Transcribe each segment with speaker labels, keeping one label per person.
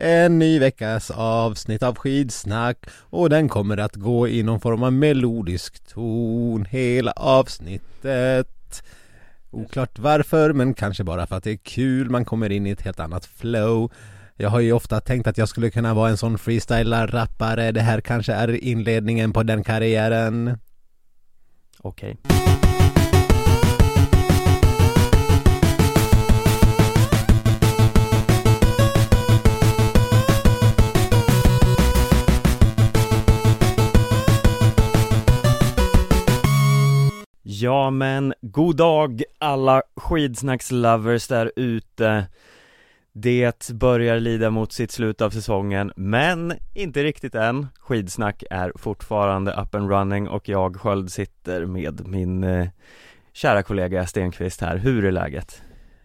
Speaker 1: En ny veckas avsnitt av skidsnack och den kommer att gå i någon form av melodisk ton hela avsnittet. Oklart varför men kanske bara för att det är kul, man kommer in i ett helt annat flow. Jag har ju ofta tänkt att jag skulle kunna vara en sån freestylar-rappare, det här kanske är inledningen på den karriären.
Speaker 2: Okej. Ja men, god dag alla skidsnackslovers där ute Det börjar lida mot sitt slut av säsongen, men inte riktigt än Skidsnack är fortfarande up and running och jag Sköld sitter med min eh, kära kollega Stenqvist här, hur är läget?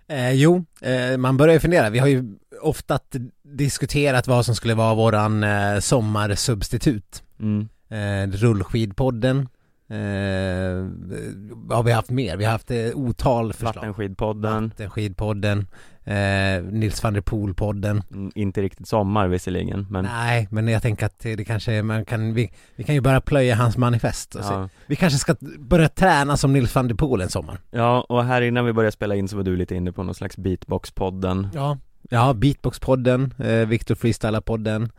Speaker 1: Eh, jo, eh, man börjar ju fundera. Vi har ju ofta diskuterat vad som skulle vara våran eh, sommarsubstitut.
Speaker 2: Mm.
Speaker 1: Eh, rullskidpodden. Eh, har vi haft mer? Vi har haft eh, otal förslag.
Speaker 2: Vattenskidpodden,
Speaker 1: Vattenskidpodden. Eh, Nils van der Poel-podden.
Speaker 2: mm, inte riktigt sommar visserligen men
Speaker 1: Nej, men jag tänker att det kanske, man kan, vi, vi kan ju börja plöja hans manifest och se.
Speaker 2: ja.
Speaker 1: Vi kanske ska börja träna som Nils van der Poel en sommar.
Speaker 2: ja, och här innan vi började spela in så var du lite inne på någon slags beatbox-podden
Speaker 1: Ja. Ja, Beatbox-podden, eh, Victor Freestylar-podden.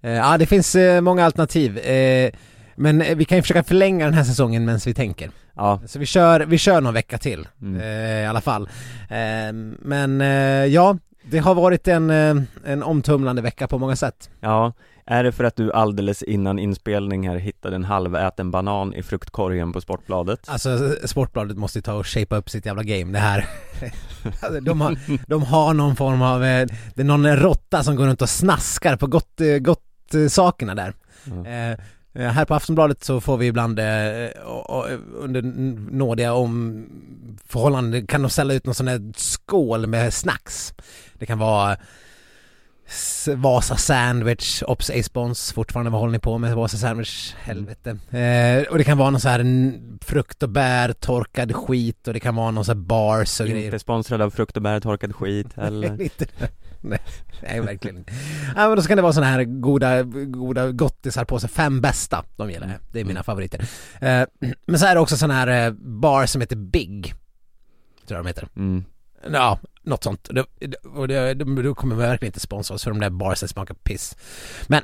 Speaker 1: Eh, ja, det finns eh, många alternativ. Men eh, vi kan ju försöka förlänga den här säsongen medan vi tänker.
Speaker 2: Ja,
Speaker 1: Så vi kör, vi kör någon vecka till
Speaker 2: Mm.
Speaker 1: eh, i alla fall. Eh, men eh, ja, det har varit en, eh, en omtumlande vecka på många sätt.
Speaker 2: ja Är det för att du alldeles innan inspelning här hittade en halväten banan i fruktkorgen på Sportbladet?
Speaker 1: Alltså Sportbladet måste ju ta och shapea upp sitt jävla game det här. alltså, de, har, de har någon form av, eh, det är någon råtta som går runt och snaskar på gott, gott sakerna där.
Speaker 2: Ja.
Speaker 1: Eh, här på Aftonbladet så får vi ibland eh, under nådiga om förhållanden kan de ställa ut någon sån här skål med snacks. Det kan vara Vasa sandwich, Ops A-spons, fortfarande vad håller ni på med Vasa sandwich? Helvete. Eh, och det kan vara någon så här frukt och bär, torkad skit och det kan vara någon så här bars och grejer.
Speaker 2: Inte sponsrad av frukt och bär, torkad skit eller?
Speaker 1: Nej, nej verkligen inte. Ja men då ska det vara sådana här goda, goda gottisar på sig, fem bästa, de gillar jag. Det är mina favoriter. Eh, men så är det också sådana här eh, bar som heter Big. Tror jag de heter.
Speaker 2: Mm.
Speaker 1: Ja, något sånt. Och då kommer vi verkligen inte sponsra oss för de där barsen smakar piss. Men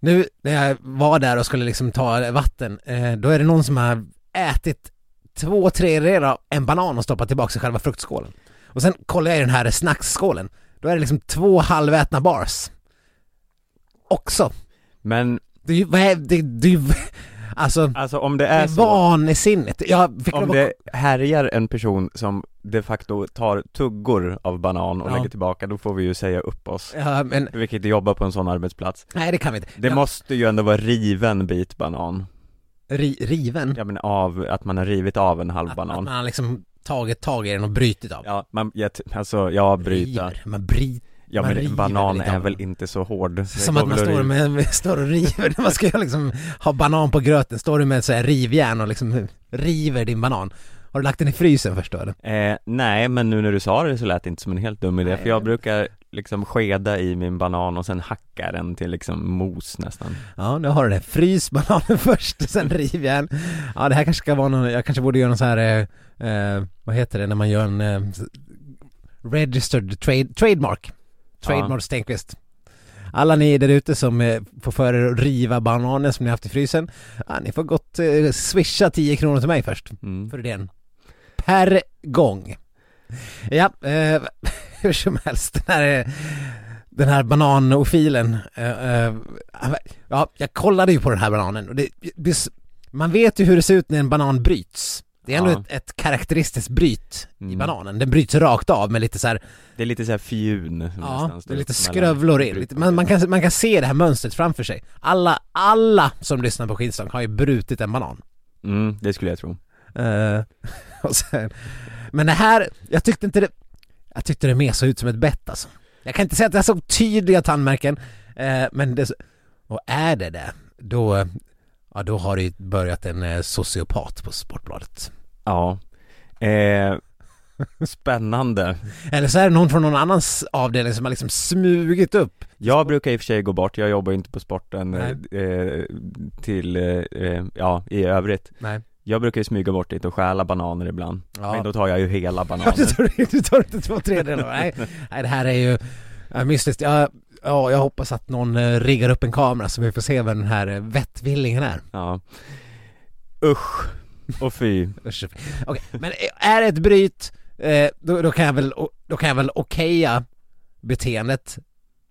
Speaker 1: nu när jag var där och skulle liksom ta vatten, eh, då är det någon som har ätit två tredjedelar av en banan och stoppat tillbaka i själva fruktskålen. Och sen kollar jag i den här snacksskålen, då är det liksom två halvätna bars. Också.
Speaker 2: Men
Speaker 1: Det är ju, vad är, det, det ju, alltså,
Speaker 2: alltså om det
Speaker 1: det
Speaker 2: är
Speaker 1: är
Speaker 2: så
Speaker 1: vansinnigt. Jag fick
Speaker 2: Om
Speaker 1: lov att-
Speaker 2: det härjar en person som de facto tar tuggor av banan och
Speaker 1: Ja.
Speaker 2: lägger tillbaka, då får vi ju säga upp oss
Speaker 1: Ja, men,
Speaker 2: Vi kan inte jobba på en sån arbetsplats
Speaker 1: nej det kan vi inte.
Speaker 2: Det
Speaker 1: Ja,
Speaker 2: måste ju ändå vara riven bit banan
Speaker 1: ri, riven?
Speaker 2: Ja men av, att man har rivit av en halv
Speaker 1: Att, att
Speaker 2: banan
Speaker 1: man har liksom tagit tag i den och brutit av.
Speaker 2: Ja, man, jag, alltså, ja bryta
Speaker 1: River. Man bryter.
Speaker 2: Ja
Speaker 1: man
Speaker 2: men en banan är väl inte så hård Det
Speaker 1: Som att man står, med, står och river, man ska liksom ha banan på gröten, står du med så här rivjärn och liksom river din banan. Har du lagt den i frysen först då eller?
Speaker 2: Eh, nej, men nu när du sa det så lät det inte som en helt dum idé,
Speaker 1: Nej.
Speaker 2: för jag brukar liksom skeda i min banan och sen hacka den till liksom mos nästan
Speaker 1: Ja, nu har du det. Frys bananen först, sen rivjärn. Ja, det här kanske ska vara någon, jag kanske borde göra någon så här, eh, eh, vad heter det när man gör en eh, registered trade, trademark. Trademark Stenqvist. Alla ni där ute som eh, får för er att riva bananer som ni haft i frysen, ja, ni får gott eh, swisha 10 kronor till mig först.
Speaker 2: mm.
Speaker 1: för idén. Per gång. Ja, eh, hur som helst, den här, den här bananofilen, eh, eh, ja, jag kollade ju på den här bananen och det, man vet ju hur det ser ut när en banan bryts. Det är ändå
Speaker 2: Ja.
Speaker 1: ett, ett karaktäristiskt bryt i
Speaker 2: Mm.
Speaker 1: bananen. Den bryts rakt av med lite så här,
Speaker 2: Det är lite såhär fjun
Speaker 1: ja, det är lite skrövlor in. Lite, man, man, kan, man kan se det här mönstret framför sig. Alla, alla som lyssnar på skivstång har ju brutit en banan.
Speaker 2: Mm, det skulle jag tro
Speaker 1: Eh, och sen, men det här, jag tyckte inte det, jag tyckte det mer såg ut som ett bett alltså. Jag kan inte säga att jag såg tydliga tandmärken, eh, men det, och är det det, då, ja då har det börjat en eh, sociopat på Sportbladet.
Speaker 2: Ja eh, Spännande
Speaker 1: Eller så är det någon från någon annans avdelning som har liksom smugit upp.
Speaker 2: Jag brukar i och för sig gå bort, jag jobbar ju inte på sporten
Speaker 1: Nej.
Speaker 2: eh, till, eh, ja i övrigt
Speaker 1: Nej.
Speaker 2: Jag brukar ju smyga bort dit och stjäla bananer ibland
Speaker 1: Ja.
Speaker 2: Men då tar jag ju hela
Speaker 1: Ja,
Speaker 2: bananer
Speaker 1: du tar, du tar inte två tredjedelar, nej. nej det här är ju ja, mystiskt. Jag, ja, jag hoppas att någon eh, riggar upp en kamera så vi får se vem den här eh, vettvillingen är.
Speaker 2: Ja Usch och fy
Speaker 1: Usch. Okej, men är det ett bryt, eh, då, då kan jag väl, då kan jag väl okeja beteendet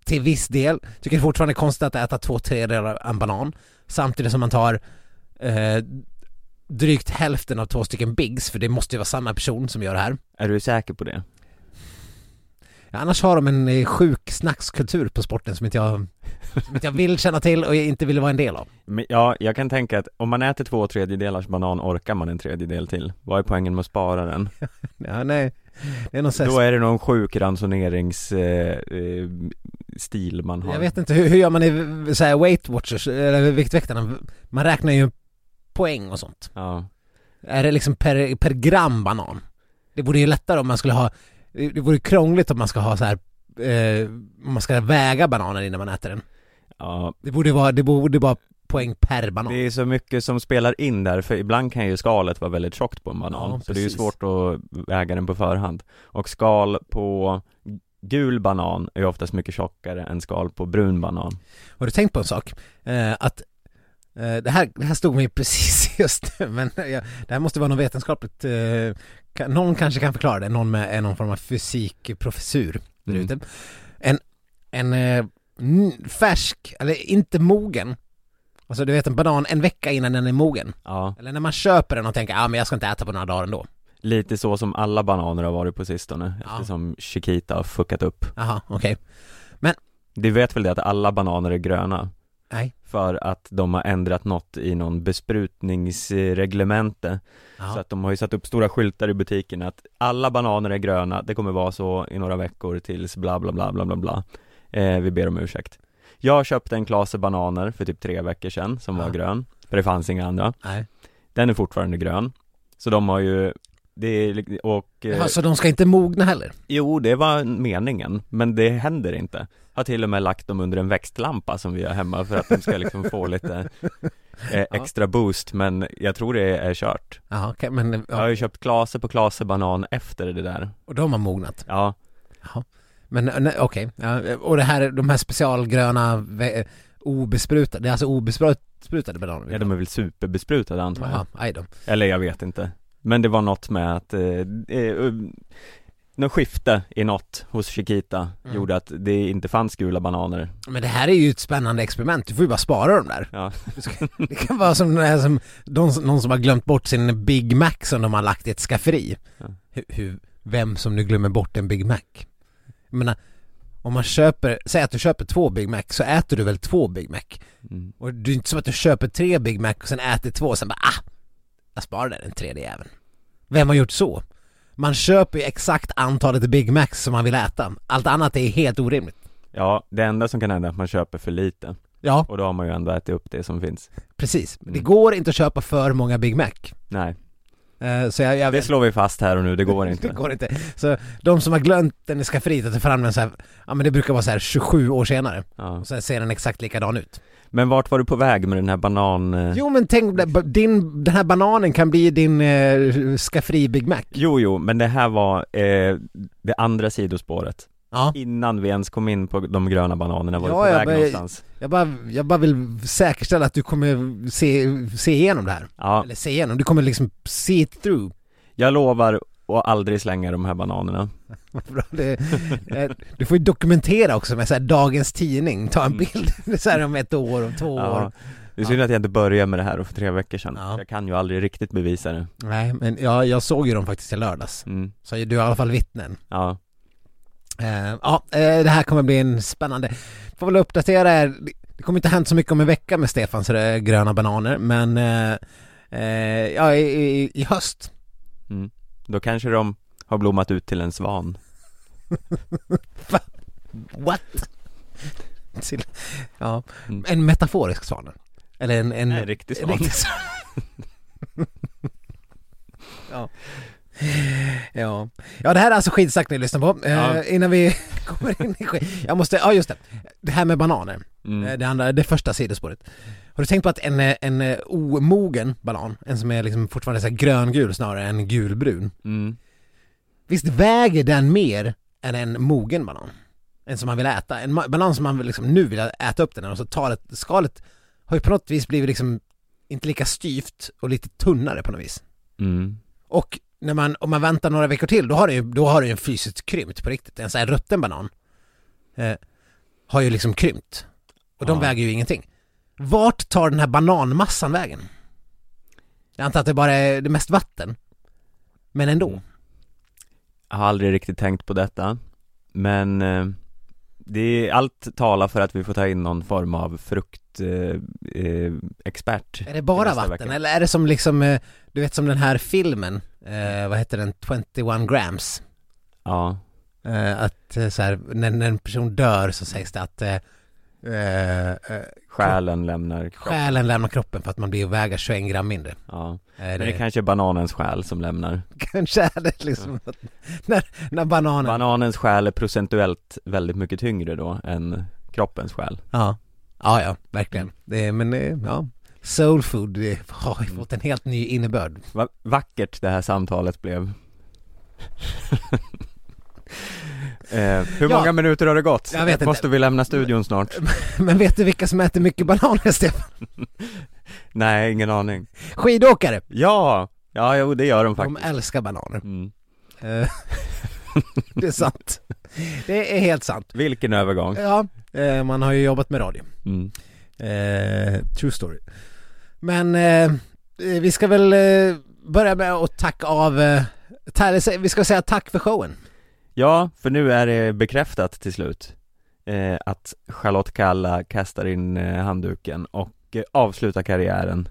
Speaker 1: till viss del. Tycker fortfarande det är konstigt att äta två tredjedelar av en banan samtidigt som man tar eh, drygt hälften av två stycken Bigs, för det måste ju vara samma person som gör det här.
Speaker 2: Är du säker på det?
Speaker 1: Ja, annars har de en eh, sjuk snackskultur på sporten som inte jag, som inte jag vill känna till och inte vill vara en del av.
Speaker 2: Men, ja, jag kan tänka att om man äter två tredjedelars banan orkar man en tredjedel till Vad är poängen med att spara den?
Speaker 1: Ja, nej. Det är någon sån
Speaker 2: Då är det någon sjuk ransonerings eh, eh, man har
Speaker 1: Jag vet inte, hur, hur gör man i så här Weight Watchers, eller Viktväktarna? Man räknar ju poäng och sånt.
Speaker 2: Ja,
Speaker 1: Är det liksom per, per gram banan? Det vore ju lättare om man skulle ha, det vore krångligt om man ska ha så här, eh, man ska väga bananen innan man äter den.
Speaker 2: ja
Speaker 1: Det borde vara, det borde vara poäng per banan.
Speaker 2: Det är så mycket som spelar in där, för ibland kan ju skalet vara väldigt tjockt på en banan,
Speaker 1: Ja,
Speaker 2: så det är ju svårt att väga den på förhand. Och skal på gul banan är ju oftast mycket tjockare än skal på brun banan.
Speaker 1: Har du tänkt på en sak? Eh, att det, här, det här stod mig precis just nu, men jag, det här måste vara något vetenskapligt, eh, någon kanske kan förklara det, någon med någon form av fysikprofessur där
Speaker 2: Mm.
Speaker 1: ute. En, en eh, färsk, eller inte mogen, alltså du vet en banan en vecka innan den är mogen,
Speaker 2: Ja,
Speaker 1: eller när man köper den och tänker ja ah, men jag ska inte äta på några dagar ändå.
Speaker 2: lite så som alla bananer har varit på sistone,
Speaker 1: Ja.
Speaker 2: eftersom Chiquita har fuckat upp.
Speaker 1: Jaha, okej.
Speaker 2: Du vet väl det att alla bananer är gröna?
Speaker 1: Nej.
Speaker 2: För att de har ändrat något i någon besprutningsreglemente
Speaker 1: Ja.
Speaker 2: Så att de har ju satt upp stora skyltar i butiken att alla bananer är gröna, det kommer vara så i några veckor tills bla bla bla bla bla bla eh, Vi ber om ursäkt Jag köpte en klase bananer för typ tre veckor sedan som var
Speaker 1: Ja.
Speaker 2: grön, för det fanns inga andra
Speaker 1: Nej.
Speaker 2: Den är fortfarande grön Så de har ju, det är, och eh,
Speaker 1: Jaha, så de ska inte mogna heller?
Speaker 2: Jo, det var meningen, men det händer inte Har till och med lagt dem under en växtlampa som vi har hemma för att de ska liksom få lite eh, extra boost, men jag tror det är kört
Speaker 1: Jaha, okej, men
Speaker 2: Jag har
Speaker 1: ja,
Speaker 2: ju köpt klase på klase banan efter det där
Speaker 1: och de har mognat?
Speaker 2: Ja,
Speaker 1: Jaha. Men nej, okej, ja, och det här, de här specialgröna vä- obesprutade, det är alltså obesprutade bananer?
Speaker 2: ja de är väl superbesprutade antar jag
Speaker 1: Jaha, aj då.
Speaker 2: Eller jag vet inte Men det var något med att eh, eh, något skifte i något hos Chiquita
Speaker 1: Mm.
Speaker 2: gjorde att det inte fanns gula bananer
Speaker 1: Men det här är ju ett spännande experiment, du får ju bara spara dem där.
Speaker 2: Ja,
Speaker 1: Det kan vara som, här som de, någon som har glömt bort sin Big Mac som de har lagt i ett skafferi.
Speaker 2: Ja.
Speaker 1: Hur, hur, vem som nu glömmer bort en Big Mac. Jag menar, om man köper, säg att du köper två Big Mac så äter du väl två Big Mac?
Speaker 2: mm.
Speaker 1: Och det är inte som att du köper tre Big Mac och sen äter två och sen bara ah, jag sparar den tredje jäveln. Vem har gjort så? Man köper ju exakt antalet Big Macs som man vill äta. Allt annat är helt orimligt.
Speaker 2: ja det enda som kan hända är att man köper för lite
Speaker 1: Ja,
Speaker 2: Och då har man ju ändå ätit upp det som finns
Speaker 1: precis. Men Det
Speaker 2: Mm.
Speaker 1: går inte att köpa för många Big Mac.
Speaker 2: Nej,
Speaker 1: Eh, Så jag, jag
Speaker 2: det slår vi fast här och nu, det går inte
Speaker 1: Det går inte. Så de som har glömt den i skafferiet att ta fram den så här, ja men det brukar vara så här 27 år senare.
Speaker 2: ja.
Speaker 1: Och sen ser den exakt likadan ut.
Speaker 2: Men vart var du på väg med den här banan... eh?
Speaker 1: Jo men tänk, din, den här bananen kan bli din eh, skafferi Big Mac.
Speaker 2: Jo, jo, men det här var eh, det andra sidospåret
Speaker 1: Ja.
Speaker 2: Innan vi ens kom in på de gröna bananerna, var
Speaker 1: Ja,
Speaker 2: du på väg
Speaker 1: bara-
Speaker 2: någonstans?
Speaker 1: Jag bara, jag bara vill säkerställa att du kommer se, se igenom det här.
Speaker 2: Ja,
Speaker 1: Eller se igenom, du kommer liksom see it through.
Speaker 2: jag lovar att aldrig slänga de här bananerna
Speaker 1: bra det, eh, du får ju dokumentera också med så här dagens tidning, ta en
Speaker 2: Mm.
Speaker 1: bild så här om ett år, om två
Speaker 2: Ja,
Speaker 1: år.
Speaker 2: Det är synd att jag inte började med det här för tre veckor sedan
Speaker 1: Ja.
Speaker 2: Jag kan ju aldrig riktigt bevisa det
Speaker 1: Nej, men jag, jag såg ju dem faktiskt i lördags.
Speaker 2: mm.
Speaker 1: Så du är i alla fall vittnen.
Speaker 2: Ja,
Speaker 1: Eh, ja, eh, det här kommer bli en spännande. Får väl uppdatera er. Det kommer inte hänt så mycket om en vecka med Stefans gröna bananer, men eh, ja, i, i, i höst.
Speaker 2: mm. Då kanske de har blommat ut till en svan
Speaker 1: What? Till, ja,
Speaker 2: Mm.
Speaker 1: en metaforisk svan. Eller en, en,
Speaker 2: En riktig
Speaker 1: en
Speaker 2: svan
Speaker 1: riktig svan. ja. Ja. ja, det här är alltså skidsnack ni lyssnar på. Eh,
Speaker 2: Ja.
Speaker 1: Innan vi kommer in i skid... Jag måste, ja just det. Det här med bananer. Eh,
Speaker 2: mm.
Speaker 1: Det andra, det första sidospåret. Har du tänkt på att en, eh, en eh, omogen banan, en som är liksom fortfarande så här gröngul snarare än gulbrun.
Speaker 2: Mm.
Speaker 1: Visst väger den mer än en mogen banan? En som man vill äta. En banan som man liksom nu vill äta upp den och så tar skalet har ju på något vis blivit liksom inte lika styvt och lite tunnare på något vis.
Speaker 2: Mm.
Speaker 1: Och när man, om man väntar några veckor till, då har det ju, då har det ju en fysiskt krympt på riktigt. En sån här rutten banan eh, har ju liksom krympt. Och de
Speaker 2: Ja.
Speaker 1: väger ju ingenting. Vart tar den här bananmassan vägen? Jag antar att det bara är det mest vatten. Men ändå.
Speaker 2: Mm. Jag har aldrig riktigt tänkt på detta Men eh, det är, allt talar för att vi får ta in någon form av fruktexpert eh, eh,
Speaker 1: Är det bara vatten
Speaker 2: vecka.
Speaker 1: eller är det som liksom, du vet som den här filmen, vad heter den, 21 grams?
Speaker 2: Ja,
Speaker 1: att så här, när, när en person dör så sägs det att
Speaker 2: själen lämnar kroppen
Speaker 1: själen lämnar kroppen för att man blir att väga 21 gram mindre.
Speaker 2: Ja, men
Speaker 1: det,
Speaker 2: det kanske är bananens själ som lämnar
Speaker 1: kanske är det liksom att, när, när bananen,
Speaker 2: Bananens själ är procentuellt väldigt mycket tyngre då än kroppens själ
Speaker 1: ja, ja, ja, verkligen. Det, är- men eh, ja, soul food det har ju
Speaker 2: Mm.
Speaker 1: fått en helt ny innebörd.
Speaker 2: Va- vackert det här samtalet blev eh, Hur
Speaker 1: Ja.
Speaker 2: många minuter har det gått?
Speaker 1: Jag vet inte.
Speaker 2: Måste vi lämna studion snart?
Speaker 1: Men vet du vilka som äter mycket bananer, Stefan?
Speaker 2: Nej, ingen aning
Speaker 1: Skidåkare!
Speaker 2: Ja! Ja, jo det gör de
Speaker 1: De
Speaker 2: faktiskt
Speaker 1: älskar bananer.
Speaker 2: mm.
Speaker 1: Eh, det är sant. Det är helt sant.
Speaker 2: Vilken övergång
Speaker 1: Ja, eh, man har ju jobbat med radio.
Speaker 2: mm.
Speaker 1: Eh, true story. Men eh, vi ska väl eh, börja med att tacka av, vi ska säga tack för showen.
Speaker 2: Ja, för nu är det bekräftat till slut eh, Att Charlotte Kalla kastar in eh, handduken och eh, avslutar karriären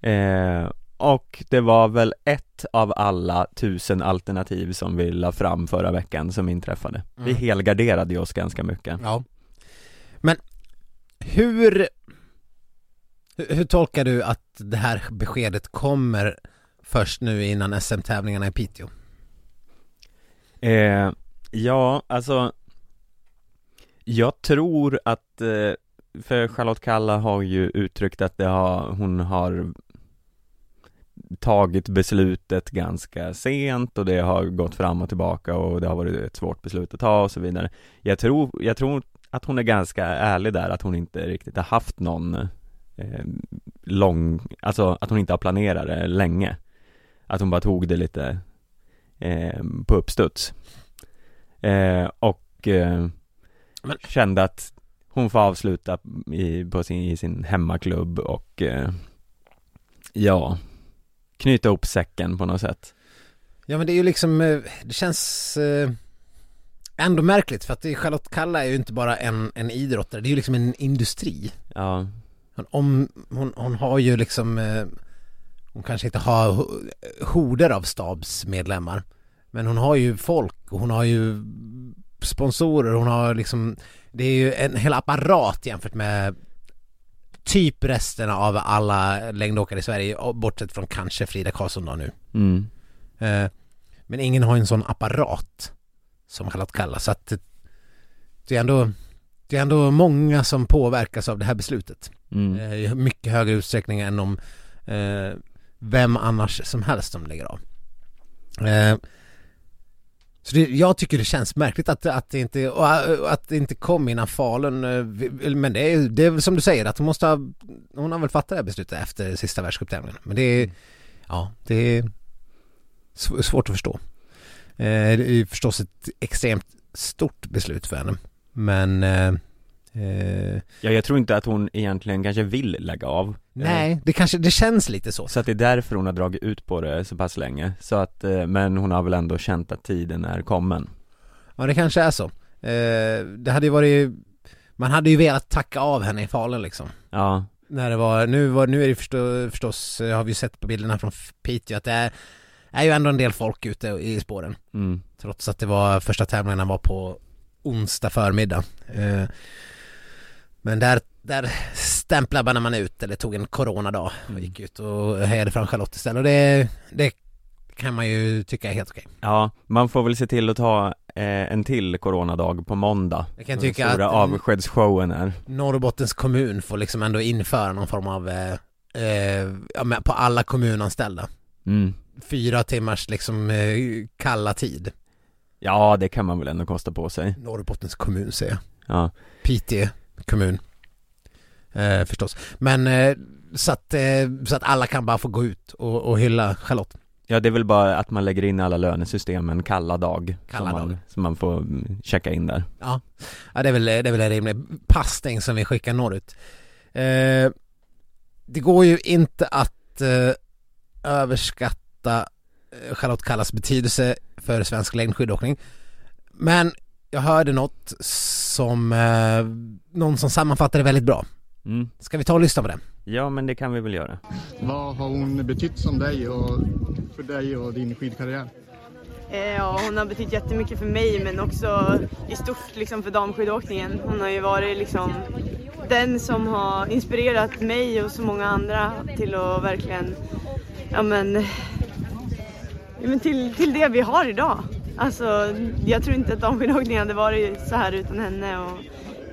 Speaker 2: eh, Och det var väl ett av alla tusen alternativ som vi la fram förra veckan som inträffade Vi
Speaker 1: Mm.
Speaker 2: helgarderade ju oss ganska mycket
Speaker 1: Ja. Men hur, hur, hur tolkar du att det här beskedet kommer först nu innan SM-tävlingarna i Piteå?
Speaker 2: Eh, Ja, alltså Jag tror att eh, För Charlotte Kalla har ju uttryckt att det har, hon har tagit beslutet ganska sent och det har gått fram och tillbaka och det har varit ett svårt beslut att ta och så vidare. Jag tror, jag tror att hon är ganska ärlig där, att hon inte riktigt har haft någon eh, lång, alltså att hon inte har planerat det länge. Att hon bara tog det lite eh, på uppstuds eh, och eh,
Speaker 1: Men-
Speaker 2: kände att hon får avsluta i, på sin, i sin hemmaklubb och eh, ja, knyta ihop säcken på något sätt.
Speaker 1: Ja men det är ju liksom, eh, det känns eh, ändå märkligt för att Charlotte Kalla är ju inte bara en, en idrottare, det är ju liksom en industri.
Speaker 2: Ja,
Speaker 1: Hon, om, hon, hon har ju liksom, hon kanske inte har ho- horder av stabsmedlemmar. Men hon har ju folk och hon har ju sponsorer, hon har liksom, det är ju en hel apparat jämfört med typ resten av alla längdåkare i Sverige, bortsett från kanske Frida Karlsson då nu.
Speaker 2: mm.
Speaker 1: Eh, Men ingen har en sån apparat som Charlotte Kalla så att det, är ändå det är ändå många som påverkas av det här beslutet
Speaker 2: Mm.
Speaker 1: eh, mycket högre utsträckning än om eh, vem annars som helst som lägger av. Eh, så det, jag tycker det känns märkligt att, att det inte, och att det inte kom innan Falun, eh, men det är det är som du säger att hon måste ha, hon har väl fattat det här beslutet efter sista världscuptävlingen. Men det är, ja, det är sv- svårt att förstå. Eh, det är ju förstås ett extremt stort beslut för henne. Men eh, Eh,
Speaker 2: Ja, jag tror inte att hon egentligen kanske vill lägga av
Speaker 1: nej, det kanske, det känns lite så.
Speaker 2: Så att det är därför hon har dragit ut på det så pass länge Så att, eh, men hon har väl ändå känt att tiden är kommen
Speaker 1: Ja det kanske är så. Eh, det hade ju varit, man hade ju velat tacka av henne i Falun liksom.
Speaker 2: Ja,
Speaker 1: När det var, nu var, nu är det förstå, förstås, eh, har vi ju sett på bilderna från Piteå att det är, är ju ändå en del folk ute i spåren.
Speaker 2: mm,
Speaker 1: Trots att det var, första tävlingarna var på onsdag förmiddag. Eh, men där, där stämplade man ut, eller tog en coronadag och gick ut och hejade fram Charlotte istället. Och det, det kan man ju tycka är helt okej.
Speaker 2: ja, man får väl se till att ta eh, en till coronadag på måndag
Speaker 1: Jag kan
Speaker 2: Den
Speaker 1: tycka
Speaker 2: stora
Speaker 1: att-
Speaker 2: avskedsshowen är
Speaker 1: Norrbottens kommun får liksom ändå införa någon form av, eh, eh, ja, men på alla kommunanställda.
Speaker 2: mm.
Speaker 1: Fyra timmars liksom eh, kalla tid.
Speaker 2: Ja, det kan man väl ändå kosta på sig
Speaker 1: Norrbottens kommun säger jag.
Speaker 2: Ja,
Speaker 1: Piteå kommun. Eh, förstås. Men eh, så, att, eh, så att alla kan bara få gå ut och, och hylla Charlotte.
Speaker 2: ja det är väl bara att man lägger in alla lönesystem en kalla dag
Speaker 1: Kalla
Speaker 2: som, man,
Speaker 1: dag.
Speaker 2: som man får mm, checka in där
Speaker 1: Ja, ja det är väl, det är väl en rimlig passning som vi skickar norrut. Eh, det går ju inte att eh, överskatta eh, Charlotte Kallas betydelse för svensk längdskidåkning. Men jag hörde något som, eh, någon som sammanfattade det väldigt bra.
Speaker 2: mm.
Speaker 1: Ska vi ta och lyssna på det?
Speaker 2: Ja men det kan vi väl göra
Speaker 3: Vad har hon betytt som dig och för dig och din skidkarriär?
Speaker 4: Eh, Ja, hon har betytt jättemycket för mig men också i stort liksom för damskidåkningen. Hon har ju varit liksom den som har inspirerat mig och så många andra till att verkligen, ja men, ja, men till, till det vi har idag. Alltså, jag tror inte att damskidåkningen hade varit så här utan henne. Och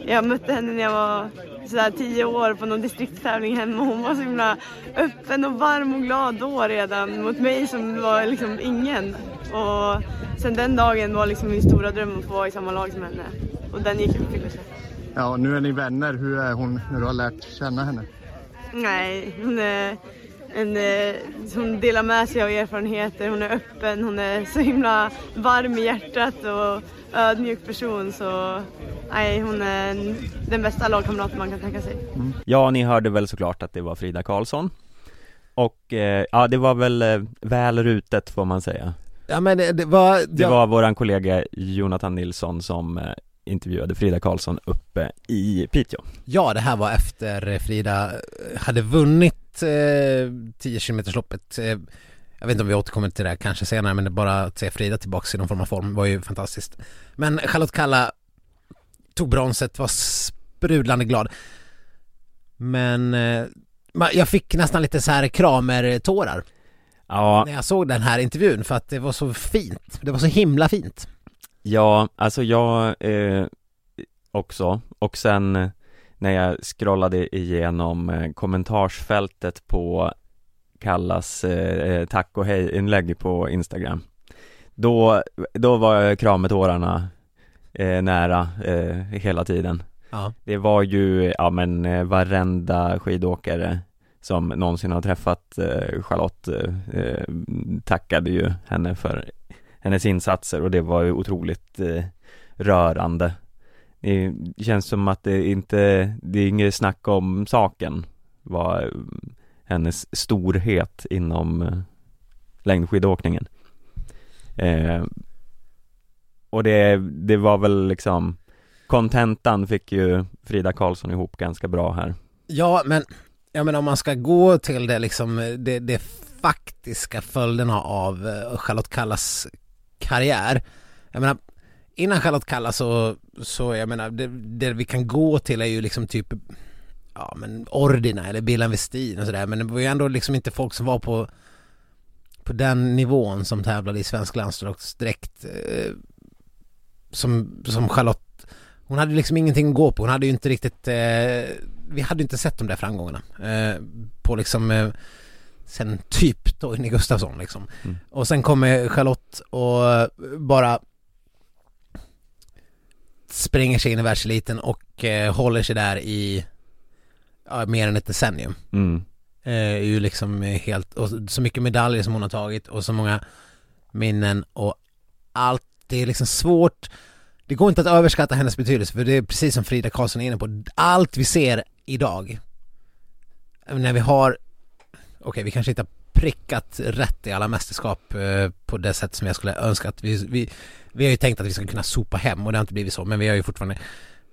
Speaker 4: jag mötte henne när jag var sådär tio år på någon distriktstävling hemma och hon var så himla öppen och varm och glad då redan mot mig som var liksom ingen. Och sen den dagen var liksom min stora dröm att få vara i samma lag som henne. Och den gick uppfyllelse.
Speaker 3: Ja, nu är ni vänner. Hur är hon när du har lärt känna henne?
Speaker 4: Nej, hon är en, eh, hon delar med sig av erfarenheter, hon är öppen, hon är så himla varm i hjärtat och ödmjuk person. Så nej, hon är en, den bästa lagkamraten man kan tänka sig.
Speaker 2: Ja, ni hörde väl såklart att det var Frida Karlsson. Och eh, ja, det var väl eh, väl rutet får man säga.
Speaker 1: Ja men det, det var...
Speaker 2: Det var våran kollega Jonathan Nilsson som eh, intervjuade Frida Karlsson uppe i Piteå.
Speaker 1: Ja, det här var efter Frida hade vunnit eh, 10 km loppet eh, Jag vet inte om vi återkommer till det här kanske senare men bara att se Frida tillbaks i någon form av form var ju fantastiskt. Men Charlotte Kalla tog bronset, var sprudlande glad. Men eh, jag fick nästan lite så här kramer-tårar.
Speaker 2: Ja,
Speaker 1: när jag såg den här intervjun för att det var så fint, det var så himla fint.
Speaker 2: Ja, alltså jag eh, också. Och sen eh, när jag scrollade igenom eh, kommentarsfältet på Kallas eh, tack och hej inlägg på Instagram. Då, då var krametårarna eh, nära eh, hela tiden.
Speaker 1: Ja,
Speaker 2: Det var ju, ja men eh, varenda skidåkare som någonsin har träffat eh, Charlotte eh, eh, tackade ju henne för hennes insatser och det var ju otroligt eh, rörande det känns som att det inte, det är inget snack om saken vad hennes storhet inom eh, längdskidåkningen eh, Och det, det var väl liksom Kontentan fick ju Frida Karlsson ihop ganska bra här
Speaker 1: Ja, men jag menar om man ska gå till det liksom, det, det faktiska följderna av eh, Charlotte Kallas karriär. Jag menar, innan Charlotte Kalla så, så jag menar, det, det vi kan gå till är ju liksom typ, ja men Ordina eller Billan Westin och sådär, men det var ju ändå liksom inte folk som var på, på den nivån som tävlade i svensk landslagsdräkt eh, som, som Charlotte hon hade liksom ingenting att gå på, hon hade ju inte riktigt, eh, vi hade ju inte sett de där framgångarna eh, på liksom eh, sen typ Torgny Gustafsson liksom.
Speaker 2: Mm.
Speaker 1: Och sen kommer Charlotte och bara springer sig in i världseliten och eh, håller sig där i ja, mer än ett decennium.
Speaker 2: mm.
Speaker 1: Eh, är ju liksom helt, och så mycket medaljer som hon har tagit och så många minnen och allt, det är liksom svårt det går inte att överskatta hennes betydelse för det är precis som Frida Karlsson är inne på, allt vi ser idag när vi har, okej okay, vi kanske inte har prickat rätt i alla mästerskap eh, på det sätt som jag skulle önska att vi, vi, vi har ju tänkt att vi ska kunna sopa hem och det har inte blivit så men vi har ju fortfarande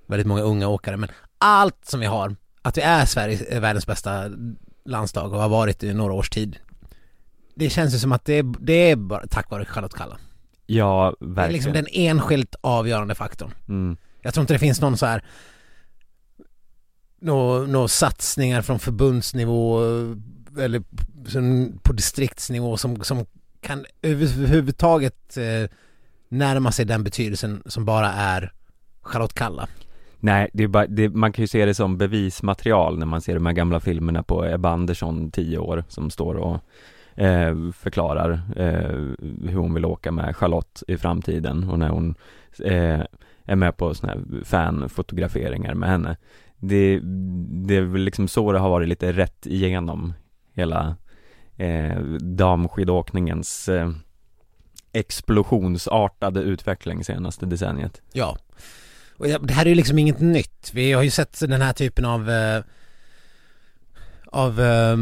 Speaker 1: väldigt många unga åkare. Men allt som vi har, att vi är Sveriges, eh, världens bästa landslag och har varit i några års tid det känns ju som att det, det är bara tack vare Charlotte Kalla.
Speaker 2: Ja,
Speaker 1: Det är
Speaker 2: verkligen.
Speaker 1: liksom den enskilt avgörande faktorn.
Speaker 2: Mm.
Speaker 1: Jag tror inte det finns någon så här Några nå satsningar från förbundsnivå eller på distriktsnivå som, som kan överhuvudtaget eh, närma sig den betydelsen som bara är Charlotte Kalla.
Speaker 2: Nej, det är bara, det, man kan ju se det som bevismaterial när man ser de här gamla filmerna på Ebba Andersson, 10 år, som står och eh, förklarar eh, hur hon vill åka med Charlotte i framtiden och när hon eh, är med på såna här fanfotograferingar med henne. Det, det är väl liksom så det har varit lite rätt igenom hela eh, damskidåkningens eh, explosionsartade utveckling senaste decenniet.
Speaker 1: Ja. Och det här är ju liksom inget nytt. Vi har ju sett den här typen av eh, av, eh,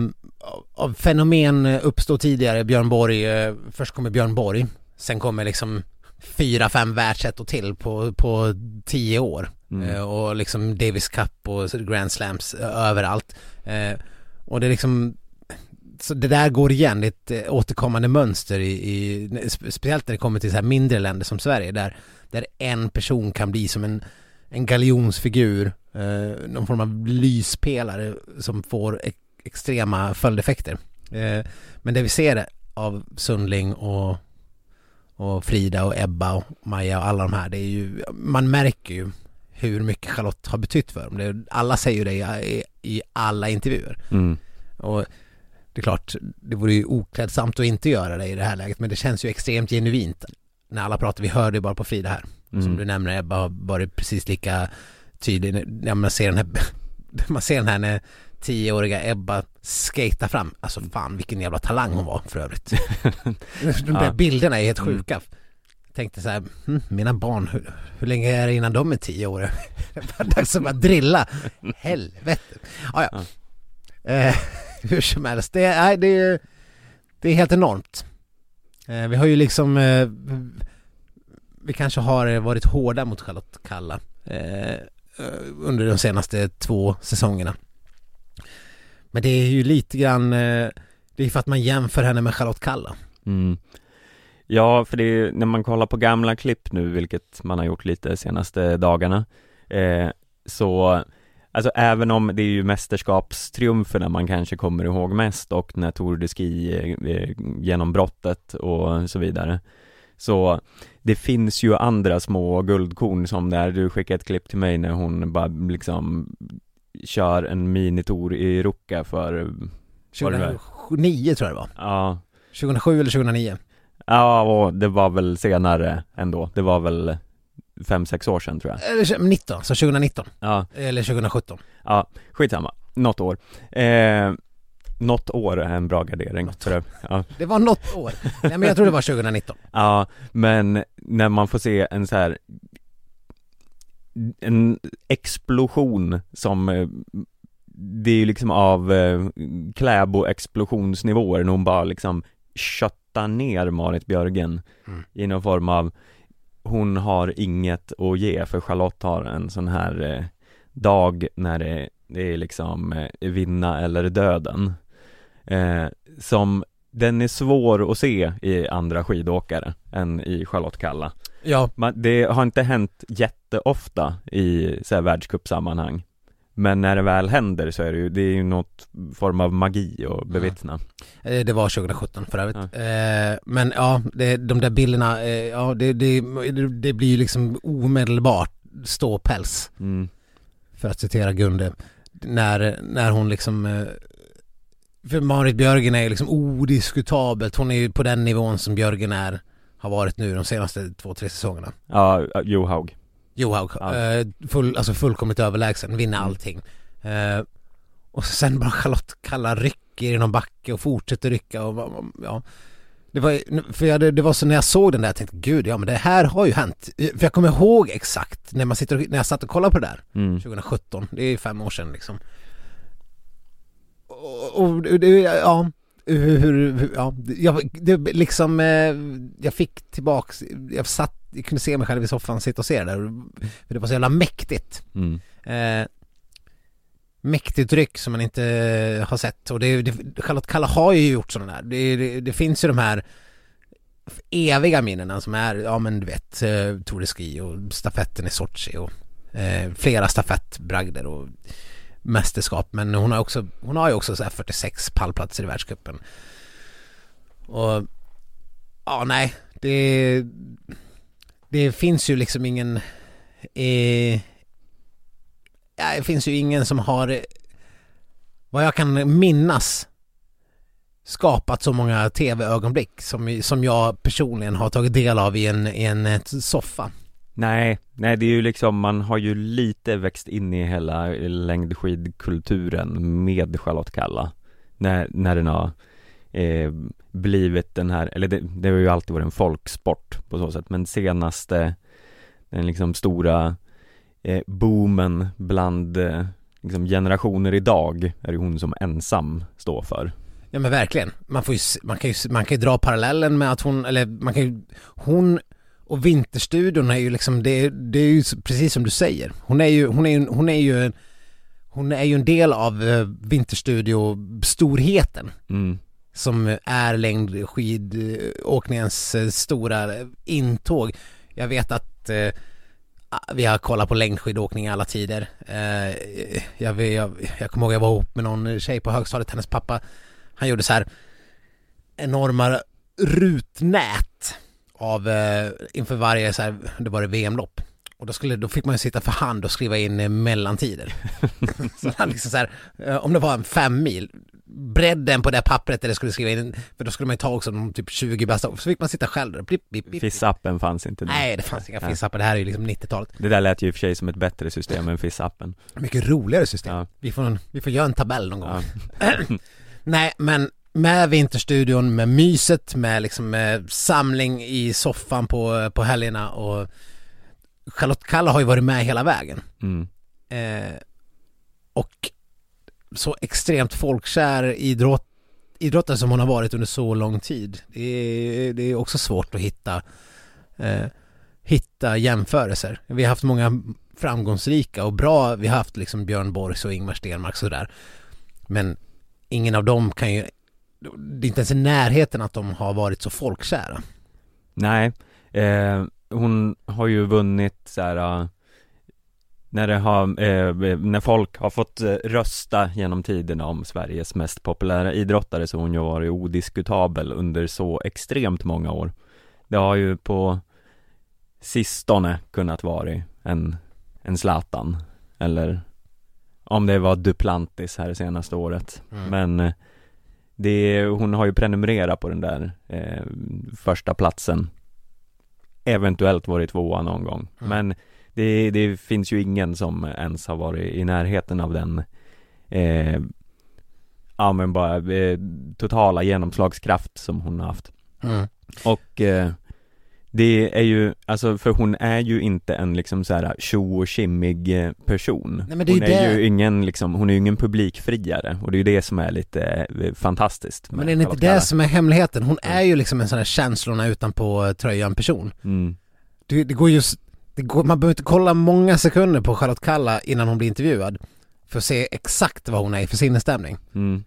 Speaker 1: av fenomen uppstå tidigare. Björn Borg, eh, först kommer Björn Borg, sen kommer liksom fyra, fem världsettor till på, på tio år.
Speaker 2: Mm.
Speaker 1: Eh, och liksom Davis Cup och Grand Slams eh, överallt. Eh, och det är liksom så det där går igen, det är ett återkommande mönster i, i speciellt när det kommer till så här mindre länder som Sverige där, där en person kan bli som en, en galjonsfigur, eh, någon form av lyspelare som får e extrema följdeffekter. Eh, men det vi ser av Sundling och, och Frida och Ebba och Maja och alla de här, det är ju, man märker ju hur mycket Charlotte har betytt för dem. Det, alla säger ju det i, i alla intervjuer.
Speaker 2: Mm.
Speaker 1: Och det är klart, det vore ju oklädsamt att inte göra det i det här läget men det känns ju extremt genuint när alla pratar, vi hör det bara på Frida här.
Speaker 2: Mm.
Speaker 1: Som du nämner Ebba har varit precis lika tydlig när man ser den här, man ser den här när tioåriga Ebba skata fram, alltså fan vilken jävla talang hon var för övrigt. De där
Speaker 2: Ja.
Speaker 1: bilderna är helt
Speaker 2: Mm.
Speaker 1: sjuka. Jag tänkte så här, hm, mina barn, hur, hur länge är det innan de är tio år? Det var dags att bara drilla. Helvete. Ah, ja. Eh, hur som helst, det, nej, det, är- det är helt enormt. Eh, vi har ju liksom, eh, vi kanske har varit hårda mot Charlotte Kalla eh, eh, under de senaste två säsongerna. Men det är ju lite grann, eh, det är för att man jämför henne med Charlotte Kalla.
Speaker 2: Mm. Ja, för det är, när man kollar på gamla klipp nu, vilket man har gjort lite senaste dagarna, eh, så Alltså även om det är ju mästerskapstriumferna man kanske kommer ihåg mest och när Tour de Ski eh, genombrottet och så vidare Så det finns ju andra små guldkorn som där du skickade ett klipp till mig när hon bara liksom kör en minitour i Ruka för, Var det där?
Speaker 1: 2009 tror jag det var.
Speaker 2: ja
Speaker 1: 2007 eller 2009.
Speaker 2: Ja, och det var väl senare ändå. Det var väl fem sex år sedan tror jag.
Speaker 1: Eller 19, så 2019.
Speaker 2: Ja,
Speaker 1: Eller 2017.
Speaker 2: ja, skitsamma. Något år. Eh, något år är en bra gardering.
Speaker 1: Något.
Speaker 2: För det. Ja.
Speaker 1: Det var något år. Nej men jag tror det var 2019.
Speaker 2: ja, men när man får se en så här en explosion som eh, det är ju liksom av eh, Kläbo-explosionsnivåer när hon bara liksom köttar ner Marit Björgen
Speaker 1: Mm.
Speaker 2: i någon form av hon har inget att ge för Charlotte har en sån här eh, dag när det, det är liksom eh, vinna eller döden. Eh, som den är svår att se i andra skidåkare än i Charlotte Kalla.
Speaker 1: Ja,
Speaker 2: Man, det har inte hänt jätteofta i så här världscupsammanhang Men när det väl händer så är det ju, det är ju något form av magi att bevittna
Speaker 1: eh, det var 2017 för övrigt. Eh, Men ja, det, de där bilderna, eh, ja det, det, det blir ju liksom omedelbart ståpäls.
Speaker 2: mm.
Speaker 1: För att citera Gunde. När, när hon liksom eh, För Marit Björgen är ju liksom odiskutabelt, hon är ju på den nivån som Björgen är Har varit nu de senaste två, tre säsongerna
Speaker 2: Ja, Johaug
Speaker 1: Johaug,
Speaker 2: Ja.
Speaker 1: eh, full, alltså fullkomligt överlägsen, vinner
Speaker 2: Mm.
Speaker 1: allting eh, Och sen bara Charlotte Kalla rycker i någon backe och fortsätter rycka och ja Det var, för jag, det var så när jag såg den där, jag tänkte gud, ja men det här har ju hänt. För jag kommer ihåg exakt när man sitter och, när jag satt och kollade på det där,
Speaker 2: Mm.
Speaker 1: 2017, det är fem år sedan liksom. Och, och det, ja, hur, ja, jag, det liksom, eh, jag fick tillbaks, jag satt, jag kunde se mig själv i soffan sitta och se det där, för det var så jävla mäktigt.
Speaker 2: Mm.
Speaker 1: Eh, mäktigt ryck som man inte har sett och det, det, Charlotte Kalla har ju gjort sådana där. Det, det, det finns ju de här eviga minnena som är, ja men du vet, eh, Tour de Ski och stafetten i Sochi och eh, flera stafettbragder och mästerskap men hon har också, hon har ju också så här 46 pallplatser i världscupen. Och ja nej, det det finns ju liksom ingen eh, ja, det finns ju ingen som har vad jag kan minnas skapat så många tv-ögonblick som, som jag personligen har tagit del av i en, i en eh, soffa.
Speaker 2: Nej, nej det är ju liksom, man har ju lite växt in i hela längdskidkulturen med Charlotte Kalla När, när den har eh, blivit den här, eller det, det har ju alltid varit en folksport på så sätt men senaste Den liksom stora eh, boomen bland eh, liksom generationer idag är det hon som ensam står för
Speaker 1: Ja men verkligen. Man får ju, man kan ju, man kan ju dra parallellen med att hon, eller man kan ju, hon och Vinterstudion är ju liksom, det, det är ju precis som du säger. Hon är ju, hon är ju, hon är ju, en- hon är ju en del av eh, Vinterstudio-storheten
Speaker 2: mm.
Speaker 1: som är längdskidåkningens eh, stora intåg. Jag vet att eh, vi har kollat på längdskidåkning i alla tider. Eh, jag, jag, jag kommer ihåg jag var ihop med någon tjej på högstadiet, hennes pappa, han gjorde så här enorma rutnät av eh, inför varje så här, det var det VM-lopp. Och då, skulle, då fick man ju sitta för hand och skriva in eh, mellantider. så han liksom så här, eh, om det var en fem mil, bredden på det pappret där det skulle skriva in, för då skulle man ju ta också de typ 20 bästa, så fick man sitta själv där, blipp, blipp, blipp.
Speaker 2: Fissappen fanns inte då.
Speaker 1: Nej det fanns inga fissappar, det här är ju liksom 90-talet.
Speaker 2: Det där lät ju i och för sig som ett bättre system än Fissappen
Speaker 1: Mycket roligare system.
Speaker 2: Ja.
Speaker 1: Vi, får, vi får göra en tabell någon gång.
Speaker 2: Ja.
Speaker 1: Nej men med Vinterstudion, med myset, med liksom med samling i soffan på, på helgerna och Charlotte Kalla har ju varit med hela vägen.
Speaker 2: Mm.
Speaker 1: Eh, och så extremt folkkär idrott, idrottare som hon har varit under så lång tid. Det är, det är också svårt att hitta, eh, hitta jämförelser. Vi har haft många framgångsrika och bra, vi har haft liksom Björn Borgs och Ingmar Stenmark sådär. Men ingen av dem kan ju, det är inte ens i närheten att de har varit så folkkära.
Speaker 2: Nej, eh, hon har ju vunnit så här eh, när det har, eh, när folk har fått eh, rösta genom tiderna om Sveriges mest populära idrottare så har hon ju varit odiskutabel under så extremt många år. Det har ju på sistone kunnat vara en, en Zlatan eller om det var Duplantis här det senaste året.
Speaker 1: Mm.
Speaker 2: Men eh, det, hon har ju prenumererat på den där eh, första platsen Eventuellt varit tvåa någon gång
Speaker 1: Mm.
Speaker 2: Men det, det finns ju ingen som ens har varit i närheten av den eh, Ja men bara eh, totala genomslagskraft som hon har haft
Speaker 1: Mm.
Speaker 2: Och eh, det är ju, alltså för hon är ju inte en liksom så här tjo och tjimmig eh, person
Speaker 1: Nej, men det är
Speaker 2: Hon
Speaker 1: ju
Speaker 2: är
Speaker 1: det.
Speaker 2: ju ingen liksom, hon är ju ingen publikfriare och det är ju det som är lite eh, fantastiskt med
Speaker 1: Men är det inte
Speaker 2: Charlotte
Speaker 1: det
Speaker 2: Kalla.
Speaker 1: som är hemligheten? Hon är ju liksom en sån här känslorna utanpå tröjan person.
Speaker 2: mm.
Speaker 1: Det, det går det går, man behöver inte kolla många sekunder på Charlotte Kalla innan hon blir intervjuad för att se exakt vad hon är i för sinnesstämning.
Speaker 2: Mm.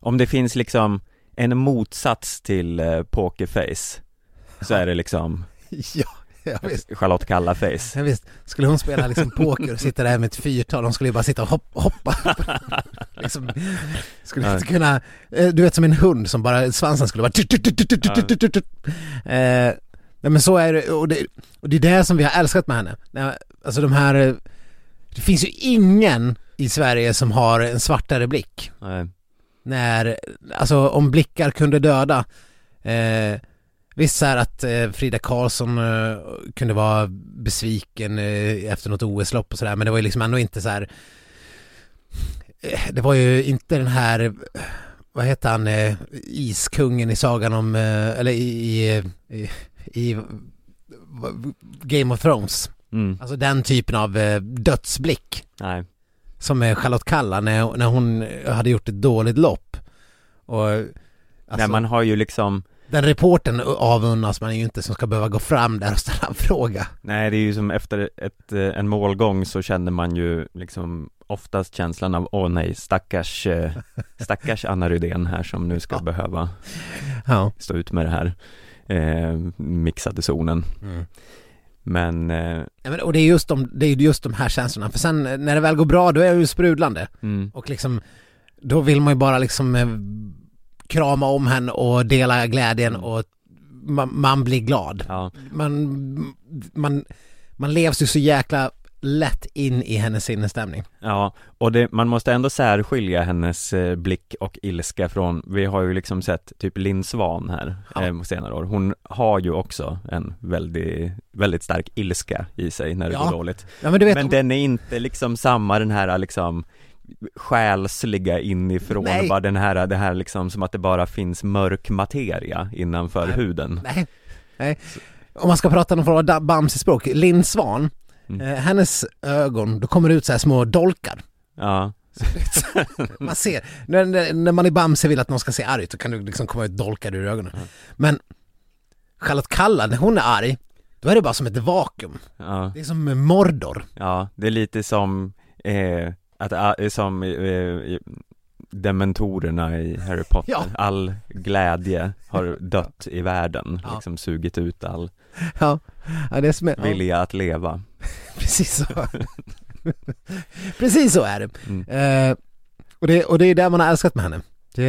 Speaker 2: Om det finns liksom en motsats till eh, pokerface så är det liksom
Speaker 1: ja. Ja.
Speaker 2: Charlotte Kalla-face.
Speaker 1: Ja, visst. Skulle hon spela liksom poker och sitta där med ett fyrtal, hon skulle ju bara sitta och hoppa. hoppa. liksom, skulle
Speaker 2: ja.
Speaker 1: inte kunna, eh, du vet som en hund som bara, svansen skulle bara... Eh, ja. Eh, nej men så är det och, det, och det är det som vi har älskat med henne. Alltså de här, eh, det finns ju ingen i Sverige som har en svartare blick.
Speaker 2: Nej.
Speaker 1: När, alltså om blickar kunde döda, eh, visst så här att eh, Frida Karlsson eh, kunde vara besviken eh, efter något OS-lopp och sådär, men det var ju liksom ändå inte så här. Eh, det var ju inte den här, vad heter han, eh, iskungen i sagan om, eh, eller i, i, i, i Game of Thrones.
Speaker 2: Mm.
Speaker 1: Alltså den typen av dödsblick.
Speaker 2: Nej.
Speaker 1: Som är Charlotte Kalla när, när hon hade gjort ett dåligt lopp. Och alltså,
Speaker 2: Nej man har ju liksom
Speaker 1: den reporten avundas man ju inte som ska behöva gå fram där och ställa en fråga.
Speaker 2: Nej det är ju som efter ett, eh, en målgång så känner man ju liksom oftast känslan av åh nej stackars, eh, stackars Anna Rydén här som nu ska
Speaker 1: Ja.
Speaker 2: behöva
Speaker 1: Ja.
Speaker 2: stå ut med det här eh, mixade zonen
Speaker 1: Mm.
Speaker 2: Men, eh,
Speaker 1: Ja, men, och det är just de, det är just de här känslorna, för sen eh, när det väl går bra då är jag ju sprudlande.
Speaker 2: mm,
Speaker 1: Och liksom, då vill man ju bara liksom krama om henne och dela glädjen och man, man blir glad.
Speaker 2: ja,
Speaker 1: Man, man, man levs ju så jäkla lätt in i hennes sinnesstämning.
Speaker 2: ja och det, man måste ändå särskilja hennes eh, blick och ilska från, vi har ju liksom sett typ Linn Svan här
Speaker 1: Ja.
Speaker 2: eh, senare år, hon har ju också en väldigt, väldigt stark ilska i sig när det
Speaker 1: Ja.
Speaker 2: går dåligt
Speaker 1: Ja men du vet,
Speaker 2: Men den är inte liksom samma den här liksom själsliga inifrån,
Speaker 1: Nej.
Speaker 2: bara den här, det här liksom som att det bara finns mörk materia innanför
Speaker 1: Nej.
Speaker 2: huden
Speaker 1: nej, nej. Om man ska prata någon form av Bamse-språk, Linn Svan,
Speaker 2: Mm.
Speaker 1: eh, hennes ögon, då kommer det ut så här små dolkar.
Speaker 2: Ja,
Speaker 1: Man ser, när, när, man i Bamse vill att någon ska se arg ut, då kan det liksom komma ut dolkar ur ögonen.
Speaker 2: Mm.
Speaker 1: Men Charlotte Kalla, när hon är arg, då är det bara som ett vakuum.
Speaker 2: ja,
Speaker 1: Det är som Mordor.
Speaker 2: ja, det är lite som, eh, att, ah, som eh, i- dementorerna i Harry Potter,
Speaker 1: Ja.
Speaker 2: all glädje har dött i världen,
Speaker 1: Ja.
Speaker 2: liksom sugit ut all
Speaker 1: Ja, ja det är som är, ja,
Speaker 2: vilja att leva
Speaker 1: precis så. precis så är det.
Speaker 2: mm.
Speaker 1: Eh, och det. Och det är där man har älskat med henne. Det,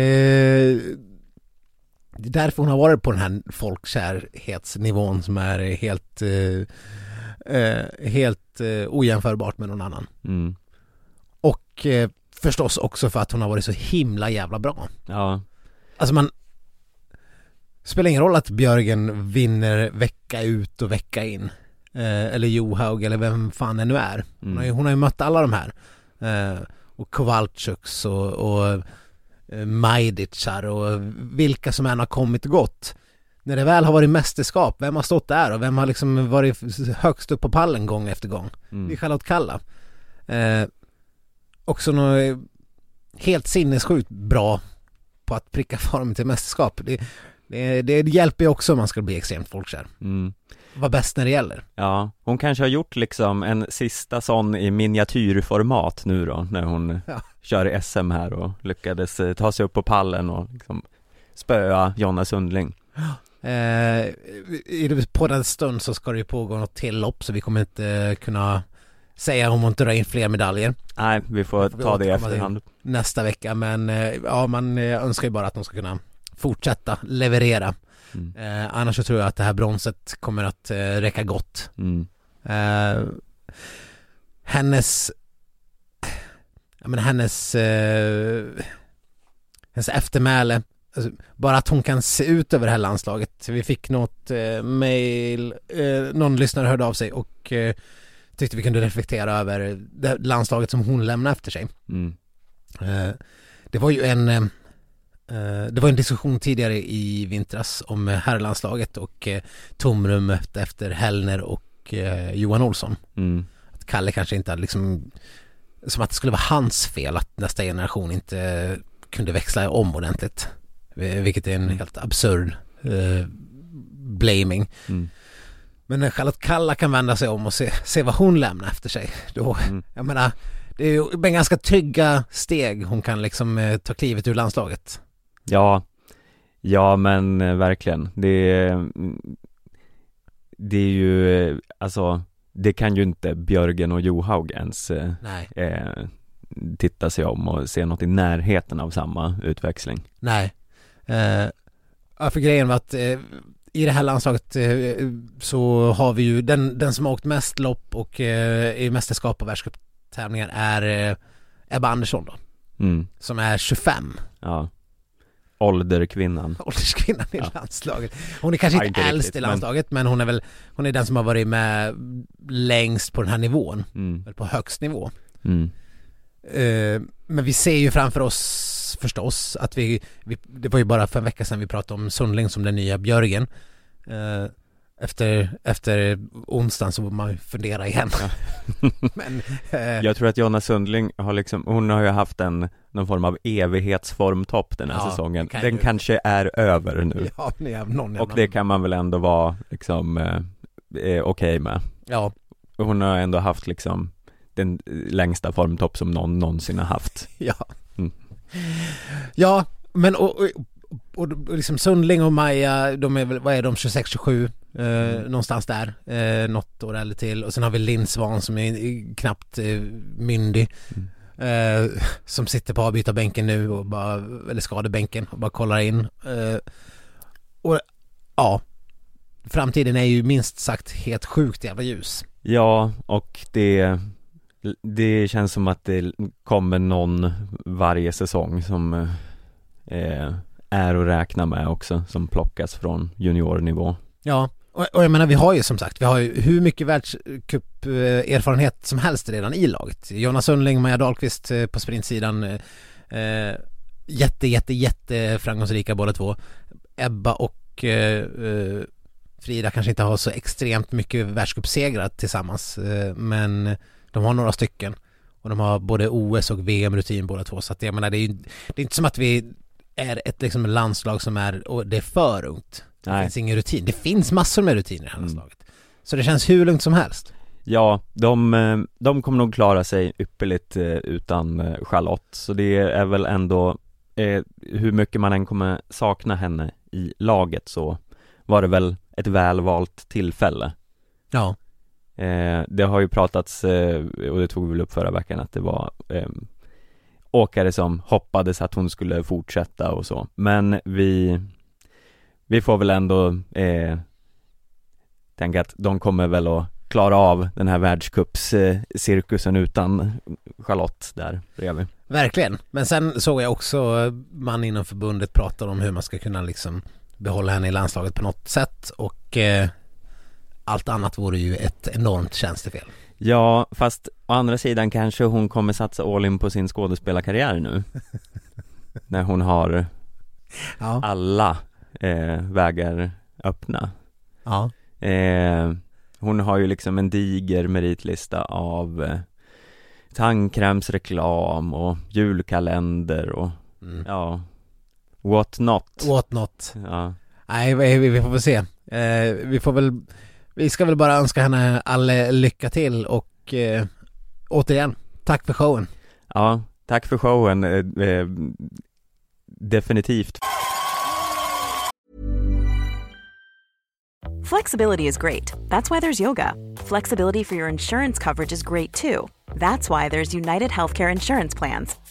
Speaker 1: det är därför hon har varit på den här folkkärhetsnivån som är helt, eh, eh, helt eh, ojämförbart med någon annan.
Speaker 2: Mm.
Speaker 1: Och eh, förstås också för att hon har varit så himla jävla bra.
Speaker 2: Ja,
Speaker 1: Alltså man Spelar ingen roll att Björgen vinner vecka ut och vecka in eh, Eller Johaug eller vem fan det nu är hon, har ju,
Speaker 2: mm.
Speaker 1: hon har ju mött alla de här eh, Och Kowalczyks och, och eh, Majdicar och vilka som än har kommit och gått När det väl har varit mästerskap, vem har stått där och vem har liksom varit högst upp på pallen gång efter gång? Det är
Speaker 2: Mm.
Speaker 1: Charlotte Kalla. Eh, också något helt sinnessjukt bra på att pricka form till mästerskap. Det, det, det hjälper ju också om man ska bli extremt folkkär.
Speaker 2: Mm.
Speaker 1: Vara bäst när det gäller.
Speaker 2: Ja, hon kanske har gjort liksom en sista sån i miniatyrformat nu då, när hon
Speaker 1: Ja.
Speaker 2: kör SM här och lyckades eh, ta sig upp på pallen och liksom spöa Jonna Sundling.
Speaker 1: Eh, i- på den stund så ska det ju pågå något till lopp så vi kommer inte kunna säga om hon drar in fler medaljer
Speaker 2: Nej, vi får
Speaker 1: får
Speaker 2: ta det i efterhand.
Speaker 1: nästa vecka men eh, ja man eh, önskar ju bara att de ska kunna fortsätta leverera.
Speaker 2: Mm.
Speaker 1: Eh, annars så tror jag att det här bronset kommer att eh, räcka gott.
Speaker 2: Mm.
Speaker 1: Eh, hennes, ja men hennes, eh, hennes eftermäle, alltså, bara att hon kan se ut över det här landslaget. Vi fick något eh, mail, eh, någon lyssnare hörde av sig och tyckte vi kunde reflektera över det landslaget som hon lämnade efter sig.
Speaker 2: Mm.
Speaker 1: Eh, det var ju en eh, eh, det var en diskussion tidigare i vintras om herrlandslaget och tomrummet efter Hellner och Johan Olsson.
Speaker 2: Mm.
Speaker 1: Att Kalle kanske inte hade liksom som att det skulle vara hans fel att nästa generation inte kunde växla om ordentligt. Vilket är en helt absurd eh, blaming.
Speaker 2: Mm.
Speaker 1: Men när Charlotte Kalla kan vända sig om och se, se vad hon lämnar efter sig, då,
Speaker 2: Mm.
Speaker 1: jag menar, det är ju med ganska trygga steg hon kan liksom eh, ta klivet ur landslaget.
Speaker 2: Ja, ja men eh, verkligen. Det mm, det är ju, eh, alltså, det kan ju inte Björgen och Johaug ens eh,
Speaker 1: Nej,
Speaker 2: titta sig om och se något i närheten av samma utväxling.
Speaker 1: nej. Ja, för grejen var att i det här landslaget eh, så har vi ju den, den som har åkt mest lopp och eh, i mästerskap och världscuptävlingar är eh, Ebba Andersson då,
Speaker 2: Mm,
Speaker 1: som är 25
Speaker 2: ja. Ålderkvinnan.
Speaker 1: ålderskvinnan i
Speaker 2: Ja.
Speaker 1: landslaget. Hon är kanske
Speaker 2: Ja,
Speaker 1: inte,
Speaker 2: inte
Speaker 1: äldst i
Speaker 2: men-
Speaker 1: landslaget men... hon är väl, hon är den som har varit med längst på den här nivån,
Speaker 2: Mm,
Speaker 1: eller på högst nivå.
Speaker 2: mm,
Speaker 1: men vi ser ju framför oss förstås att vi, vi, det var ju bara för en vecka sedan vi pratade om Sundling som den nya Björgen. Eh, efter, efter onsdagen så får man fundera igen. men, eh,
Speaker 2: Jag tror att Jonna Sundling har liksom, hon har ju haft en, någon form av evighetsformtopp den här
Speaker 1: Ja,
Speaker 2: säsongen
Speaker 1: kan
Speaker 2: Den
Speaker 1: ju-
Speaker 2: kanske är över nu
Speaker 1: ja, nej, någon
Speaker 2: Och det kan man väl ändå vara liksom eh, eh, okej med
Speaker 1: Ja,
Speaker 2: Hon har ändå haft liksom den längsta formtopp som någon någonsin har haft
Speaker 1: ja. Ja, men och, och, och, och liksom Sundling och Maja, de är väl, vad är de, 26-27? Eh,
Speaker 2: Mm.
Speaker 1: Någonstans där, eh, något år eller till. Och sen har vi Linn Svan som är knappt eh, myndig.
Speaker 2: Mm.
Speaker 1: Eh, som sitter på avbytarbänken nu och bara, eller skadebänken och bara kollar in. Eh, och ja, framtiden är ju minst sagt helt sjukt jävla ljus.
Speaker 2: Ja, och det det känns som att det kommer någon varje säsong som eh, eh, är att räkna med också, som plockas från juniornivå
Speaker 1: Ja, och, och jag menar vi har ju som sagt, vi har ju hur mycket världscup-erfarenhet som helst redan i laget. Jonas Sundling, Maja Dahlqvist eh, på sprintsidan, eh, eh, jätte, jätte, jätte framgångsrika båda två. Ebba och eh, eh, Frida kanske inte har så extremt mycket världscupsegrar tillsammans, eh, men de har några stycken. Och de har både OS och VM-rutin båda två, så att jag menar det är ju det är inte som att vi är ett liksom landslag som är, och det är för ungt. Det
Speaker 2: Nej.
Speaker 1: finns ingen rutin. Det finns massor med rutiner i det här
Speaker 2: Mm.
Speaker 1: landslaget. Så det känns hur lugnt som helst.
Speaker 2: Ja, de, eh, de kommer nog klara sig ypperligt eh, utan eh, Charlotte, så det är väl ändå eh, hur mycket man än kommer sakna henne i laget så var det väl ett välvalt tillfälle
Speaker 1: Ja.
Speaker 2: Eh, det har ju pratats, eh, och det tog vi väl upp förra veckan, att det var eh, åkare som hoppades att hon skulle fortsätta och så, men vi vi får väl ändå eh, tänka att de kommer väl att klara av den här världscupscirkusen utan Charlotte där bredvid.
Speaker 1: Verkligen. Men sen såg jag också man inom förbundet pratar om hur man ska kunna liksom behålla henne i landslaget på något sätt och eh, allt annat vore ju ett enormt tjänstefel.
Speaker 2: Ja, fast å andra sidan kanske hon kommer satsa all in på sin skådespelarkarriär nu När hon har
Speaker 1: Ja.
Speaker 2: alla eh, vägar öppna
Speaker 1: Ja.
Speaker 2: eh, Hon har ju liksom en diger meritlista av eh, tandkrämsreklam och julkalender och
Speaker 1: Mm.
Speaker 2: ja What not
Speaker 1: What not.
Speaker 2: Ja,
Speaker 1: Nej, vi, får väl se. Eh, vi får väl, vi ska väl bara önska henne all lycka till och eh, återigen, tack för showen.
Speaker 2: ja tack för showen eh, eh, Definitivt
Speaker 5: Flexibility is great. That's why there's yoga. Flexibility for your insurance coverage is great too. That's why there's United Healthcare Insurance Plans.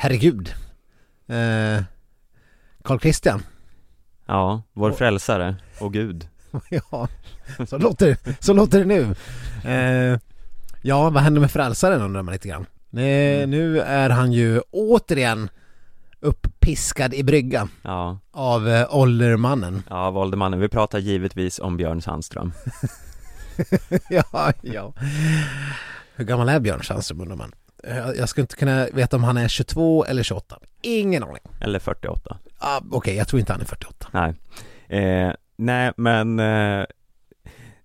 Speaker 1: herregud. Eh, Carl Christian.
Speaker 2: Ja, vår
Speaker 1: Och-
Speaker 2: frälsare och gud.
Speaker 1: Ja, så låter, så låter det nu. Eh, Ja, vad händer med frälsaren undrar man lite grann. Eh, Nu är han ju återigen uppiskad i brygga
Speaker 2: Ja,
Speaker 1: av eh, åldermannen.
Speaker 2: Ja Voldemannen, vi pratar givetvis om Björn Sandström.
Speaker 1: Ja, ja. Hur gammal är Björn Sandström undrar man Jag skulle inte kunna veta om han är 22 eller 28 Ingen aning.
Speaker 2: Eller 48
Speaker 1: ah, Okej, jag tror inte han är 48
Speaker 2: Nej, eh, nej men eh,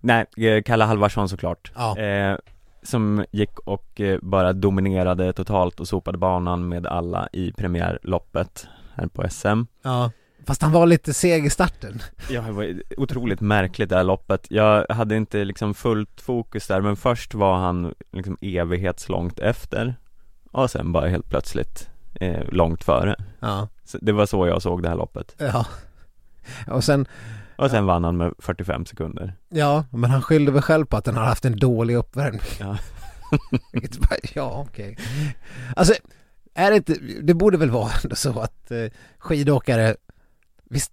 Speaker 2: Nej, eh, Kalle Halvarsson såklart.
Speaker 1: Ja.
Speaker 2: eh, Som gick och eh, bara dominerade totalt och sopade banan med alla i premiärloppet här på SM
Speaker 1: Ja Fast han var lite seg i starten.
Speaker 2: Ja, det var otroligt märkligt det här loppet. Jag hade inte liksom fullt fokus där men först var han liksom evighetslångt efter. Och sen bara helt plötsligt eh, långt före.
Speaker 1: Ja.
Speaker 2: Så Det var så jag såg det här loppet.
Speaker 1: Ja. Och sen
Speaker 2: Och sen vann han med 45 sekunder.
Speaker 1: Ja, men han skyllde väl själv på att han har haft en dålig uppvärmning.
Speaker 2: Ja.
Speaker 1: Ja okej. Alltså, är det inte, det borde väl vara så att eh, skidåkare, visst,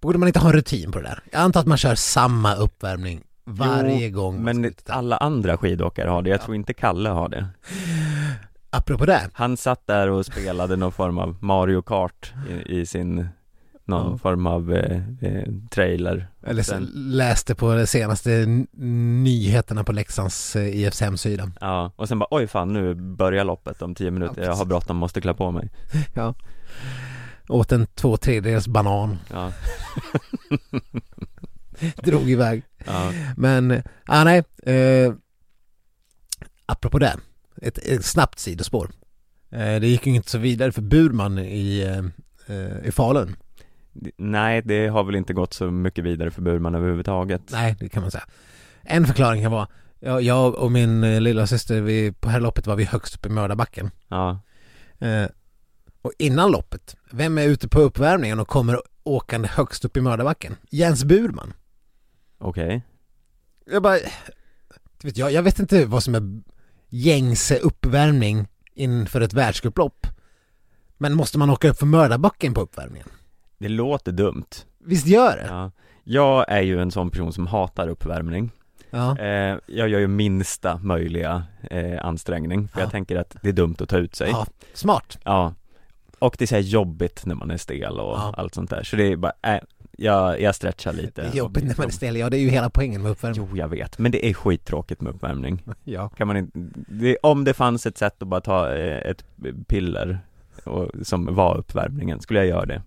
Speaker 1: borde man inte ha en rutin på det där? Jag antar att man kör samma uppvärmning varje
Speaker 2: Jo,
Speaker 1: gång.
Speaker 2: Men alla andra skidåkare har det, jag tror inte Kalle har det
Speaker 1: Apropå det,
Speaker 2: Han satt där och spelade någon form av Mario Kart i, i sin Någon
Speaker 1: Ja.
Speaker 2: form av eh, eh, trailer
Speaker 1: eller så
Speaker 2: Sen-
Speaker 1: läste på de senaste nyheterna på Leksands eh, IFs hemsida.
Speaker 2: Ja, och sen bara oj fan nu börjar loppet om tio minuter, jag har bråttom, måste klä på mig
Speaker 1: Ja. Åt en två tredjedels banan,
Speaker 2: Ja,
Speaker 1: drog iväg.
Speaker 2: ja,
Speaker 1: Men, ah, nej. Eh, apropå det, ett, ett snabbt sidospår. Eh, det gick ju inte så vidare för Burman i, eh, eh, i Falun.
Speaker 2: Nej, det har väl inte gått så mycket vidare för Burman överhuvudtaget
Speaker 1: Nej, det kan man säga. En förklaring kan vara, jag, jag och min eh, lilla syster vi, på här loppet var vi högst upp i Mördarbacken.
Speaker 2: Ja,
Speaker 1: Eh, och innan loppet, vem är ute på uppvärmningen och kommer åkande högst upp i Mördarbacken? Jens Burman.
Speaker 2: okej
Speaker 1: Jag bara, vet, jag, jag vet inte vad som är gängse uppvärmning inför ett världscuplopp. Men måste man åka upp för Mördarbacken på uppvärmningen?
Speaker 2: Det låter dumt
Speaker 1: Visst gör det?
Speaker 2: Ja Jag är ju en sån person som hatar uppvärmning
Speaker 1: Ja.
Speaker 2: eh, Jag gör ju minsta möjliga eh, ansträngning för
Speaker 1: Ja.
Speaker 2: jag tänker att det är dumt att ta ut sig
Speaker 1: ja. Smart.
Speaker 2: Ja Och det är så här jobbigt när man är stel och
Speaker 1: Ja.
Speaker 2: allt sånt där Så det är bara, äh, jag, jag stretchar lite
Speaker 1: Det är jobbigt när man är stel. Ja, det är ju hela poängen med uppvärmning.
Speaker 2: Jo, jag vet, men det är skittråkigt med uppvärmning
Speaker 1: Ja.
Speaker 2: Kan man inte, det, om det fanns ett sätt att bara ta eh, ett piller och, som var uppvärmningen, skulle jag göra det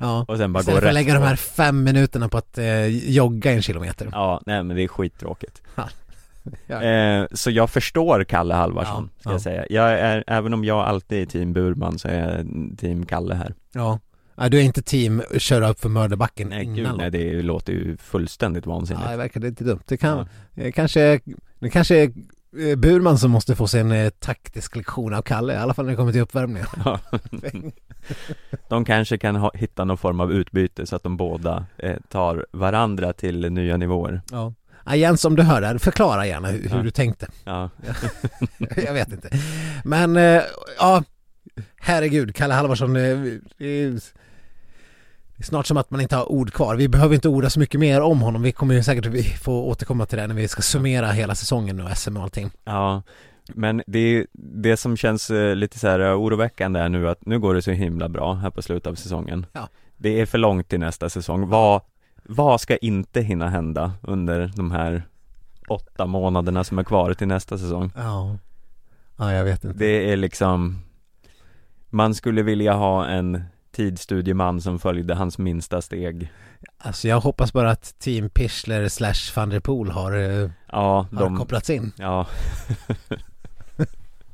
Speaker 1: ja.
Speaker 2: och sen bara gå
Speaker 1: Istället för att lägga de här fem minuterna på att eh, jogga en kilometer.
Speaker 2: Ja, nej men det är skittråkigt
Speaker 1: Ja.
Speaker 2: eh, Så jag förstår Kalle Halvarsson,
Speaker 1: Ja,
Speaker 2: ska
Speaker 1: ja.
Speaker 2: jag säga Jag är, även om jag alltid är team Burman så är jag team Kalle här
Speaker 1: Ja. ja. Du är inte team köra upp för Mördarbacken
Speaker 2: Nej gud, nej det låter ju fullständigt vansinnigt
Speaker 1: Ja, det verkar inte dumt. Det kan, eh, kanske, det kanske är eh, Burman som måste få sig en eh, taktisk lektion av Kalle, i alla fall när det kommer till uppvärmningen.
Speaker 2: Ja. De kanske kan ha, hitta någon form av utbyte så att de båda eh, tar varandra till nya nivåer
Speaker 1: Ja. Ja, Jens, om du hör det här, förklara gärna hur, hur
Speaker 2: Ja.
Speaker 1: du tänkte.
Speaker 2: Ja,
Speaker 1: Jag vet inte. Men, eh, ja, herregud, Kalle Halvarsson, eh, det är snart som att man inte har ord kvar. Vi behöver inte orda så mycket mer om honom. Vi kommer ju säkert få återkomma till det när vi ska summera hela säsongen och SM och allting.
Speaker 2: ja Men det, är- det som känns eh, lite så här oroväckande är nu att nu går det så himla bra här på slutet av säsongen
Speaker 1: Ja.
Speaker 2: Det är för långt till nästa säsong, vad, vad ska inte hinna hända under de här åtta månaderna som är kvar till nästa säsong?
Speaker 1: Ja. Ja, jag vet inte.
Speaker 2: Det är liksom Man skulle vilja ha en tidsstudieman som följde hans minsta steg
Speaker 1: Alltså jag hoppas bara att Team Pichler slash van der Poel har, eh,
Speaker 2: Ja,
Speaker 1: har
Speaker 2: de,
Speaker 1: kopplats in.
Speaker 2: ja,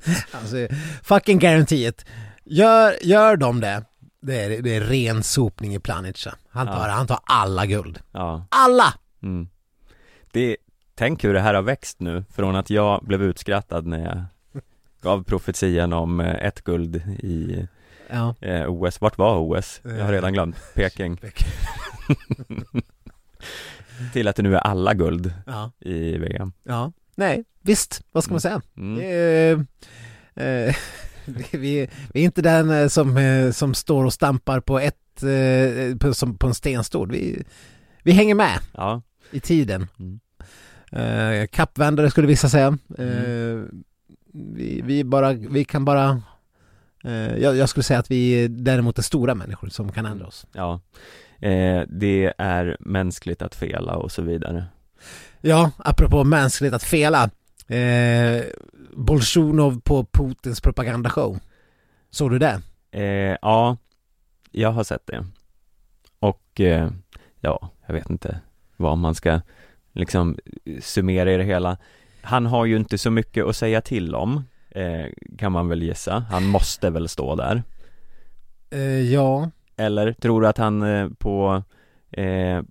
Speaker 1: Alltså, fucking guarantee it. Gör, gör de det, det är, det är ren sopning i Planica. Han tar,
Speaker 2: Ja.
Speaker 1: han tar alla guld.
Speaker 2: ja
Speaker 1: Alla!
Speaker 2: Mm. Det, tänk hur det här har växt nu från att jag blev utskrattad när jag gav profetian om eh, ett guld i
Speaker 1: Ja.
Speaker 2: eh, OS. Vart var OS? Jag har redan glömt. Peking. Till att det nu är alla guld i VM.
Speaker 1: Ja. Nej, visst, vad ska man säga?
Speaker 2: Mm.
Speaker 1: Är, eh, vi, vi är inte den eh, som, eh, som står och stampar på ett, eh, på, som, på en stenstol. Vi, vi hänger med
Speaker 2: Ja,
Speaker 1: i tiden.
Speaker 2: Mm.
Speaker 1: Eh, kappvändare skulle vissa säga. Eh, vi, vi, bara, vi kan bara eh, jag, jag skulle säga att vi är däremot är stora människor som kan ändra oss.
Speaker 2: ja. Det är mänskligt att fela och så vidare.
Speaker 1: Ja, apropå mänskligt att fela. Bolsjunov på Putins propagandashow. Såg du det?
Speaker 2: Eh, ja, jag har sett det. Och eh, ja, jag vet inte vad man ska liksom summera i det hela. Han har ju inte så mycket att säga till om, eh, kan man väl gissa. Han måste väl stå där.
Speaker 1: Eh, ja.
Speaker 2: Eller tror du att han eh, på eh,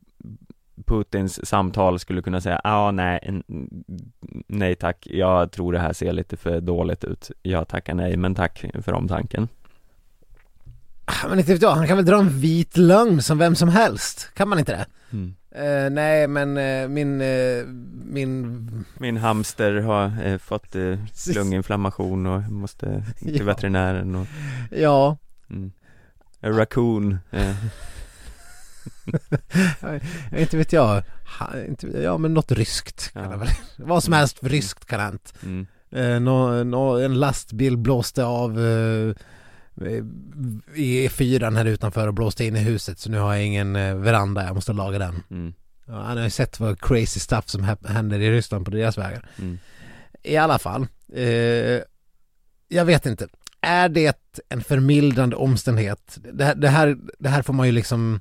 Speaker 2: Putins samtal skulle kunna säga ja, ah, nej, nej tack, jag tror det här ser lite för dåligt ut. Jag tackar nej, men tack för omtanken.
Speaker 1: Men inte vet jag, han kan väl dra en vit lögn som vem som helst? Kan man inte det?
Speaker 2: Mm.
Speaker 1: Eh, nej men eh, min, eh, min
Speaker 2: Min hamster har fått lunginflammation och måste till
Speaker 1: Ja.
Speaker 2: veterinären och
Speaker 1: Ja,
Speaker 2: mm. A raccoon
Speaker 1: inte vet jag. Ha, inte, ja men något ryskt
Speaker 2: Ja.
Speaker 1: Vad som helst ryskt kan ha hänt.
Speaker 2: mm.
Speaker 1: Eh, nå, nå, en lastbil blåste av eh, i E4 här utanför och blåste in i huset så nu har jag ingen eh, veranda, jag måste laga den.
Speaker 2: Mm.
Speaker 1: Ja, han har ju sett vad crazy stuff som hä- händer i Ryssland på deras vägar.
Speaker 2: Mm.
Speaker 1: I alla fall, eh, jag vet inte. Är det en förmildrande omständighet? Det, det, här, det här får man ju liksom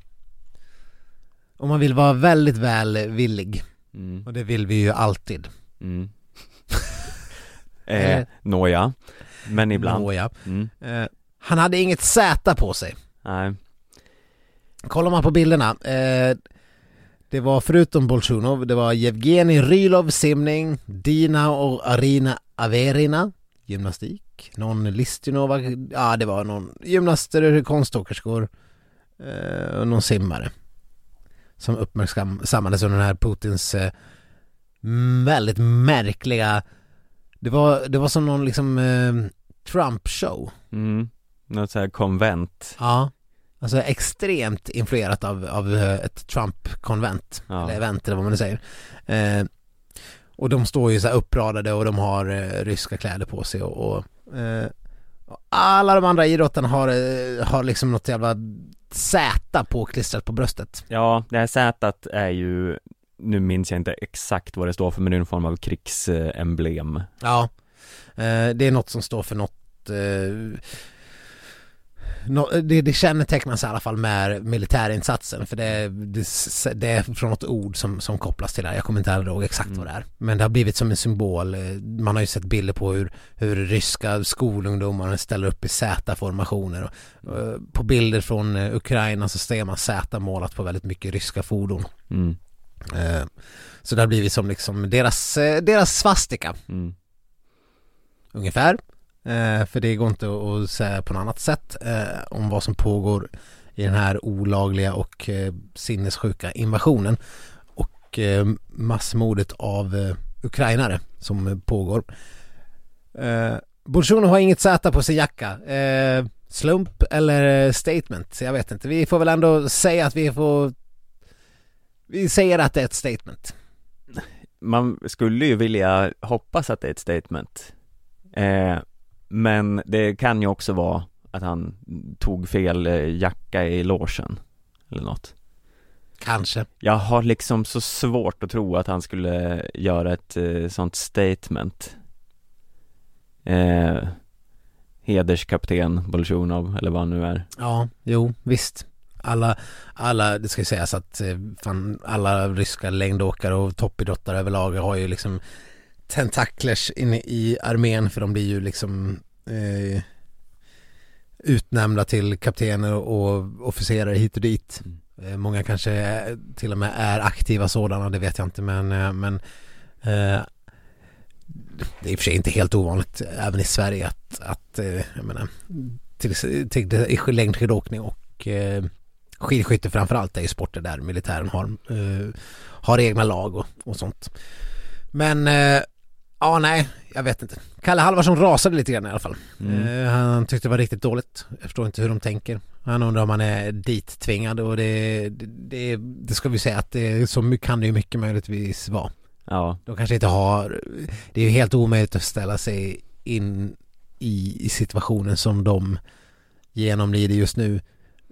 Speaker 1: om man vill vara väldigt välvillig
Speaker 2: Mm.
Speaker 1: och det vill vi ju alltid.
Speaker 2: Mm. eh, Nåja, men ibland
Speaker 1: Nåja.
Speaker 2: mm.
Speaker 1: Eh, han hade inget Z på sig.
Speaker 2: Nej,
Speaker 1: Kollar man på bilderna, eh, det var förutom Bolsjunov, det var Yevgeni Rylov simning, Dina och Arina Averina gymnastik, någon Listinova, ja det var någon gymnaster, konståkerskor eh, någon simmare som uppmärksammades under den här Putins eh, väldigt märkliga, det var, det var som någon liksom eh, Trump-show.
Speaker 2: mm. Något så här konvent
Speaker 1: Ja, alltså extremt influerat av, av eh, ett Trump-konvent,
Speaker 2: Ja.
Speaker 1: eller event eller vad man nu säger. Eh, och de står ju så här uppradade och de har eh, ryska kläder på sig och, och eh, alla de andra idrottarna har, eh, har liksom något jävla Z påklistrat på bröstet.
Speaker 2: Ja, det här sätet är ju Nu minns jag inte exakt vad det står för men det är en form av krigsemblem
Speaker 1: Ja, eh, det är något som står för något det, det kännetecknas i alla fall med militärinsatsen för det, det, det är från något ord som, som kopplas till det här. Jag kommer inte ihåg exakt
Speaker 2: Mm.
Speaker 1: vad det är. Men det har blivit som en symbol. Eh, Man har ju sett bilder på hur, hur ryska skolungdomar ställer upp i Z-formationer. Eh, På bilder från eh, Ukraina så ser man Z målat på väldigt mycket ryska fordon.
Speaker 2: mm.
Speaker 1: Så det har blivit som liksom deras, deras svastika
Speaker 2: Mm.
Speaker 1: ungefär. Eh, för det går inte att säga på något annat sätt eh, om vad som pågår i den här olagliga och eh, sinnessjuka invasionen och eh, massmordet av eh, ukrainare som pågår. Eh, Bolsjunov har inget Z på sin jacka. Eh, slump eller statement? Så jag vet inte. Vi får väl ändå säga att vi får vi säger att det är ett statement.
Speaker 2: Man skulle ju vilja hoppas att det är ett statement eh, men det kan ju också vara att han tog fel eh, jacka i logen Eller något
Speaker 1: Kanske.
Speaker 2: Jag har liksom så svårt att tro att han skulle göra ett eh, sånt statement eh, Hederskapten Bolsjunov eller vad han nu är
Speaker 1: Ja, jo, visst. Alla, alla, det ska ju sägas att eh, fan, alla ryska längdåkare och toppidrottare överlag har ju liksom tentaklers inne i armén för de blir ju liksom eh, utnämnda till kaptener och officerare hit och dit.
Speaker 2: Mm.
Speaker 1: Eh, många kanske till och med är aktiva sådana, det vet jag inte men, eh, men eh, det är i och för sig inte helt ovanligt även i Sverige att, att eh, jag menar, till, till, till längdskidåkning och eh, skidskytte framförallt är ju sporter där militären har, eh, har egna lag och, och sånt. Men eh, ja nej, jag vet inte. Kalle Halvarsson rasade lite grann i alla fall.
Speaker 2: Mm.
Speaker 1: Eh, han tyckte det var riktigt dåligt. Jag förstår inte hur de tänker. Han undrar om han är dit tvingad och det, det, det, det ska vi säga att det, så mycket kan det ju mycket möjligtvis vara.
Speaker 2: Ja,
Speaker 1: De kanske inte har, det är ju helt omöjligt att ställa sig in i, i situationen som de genomlider just nu.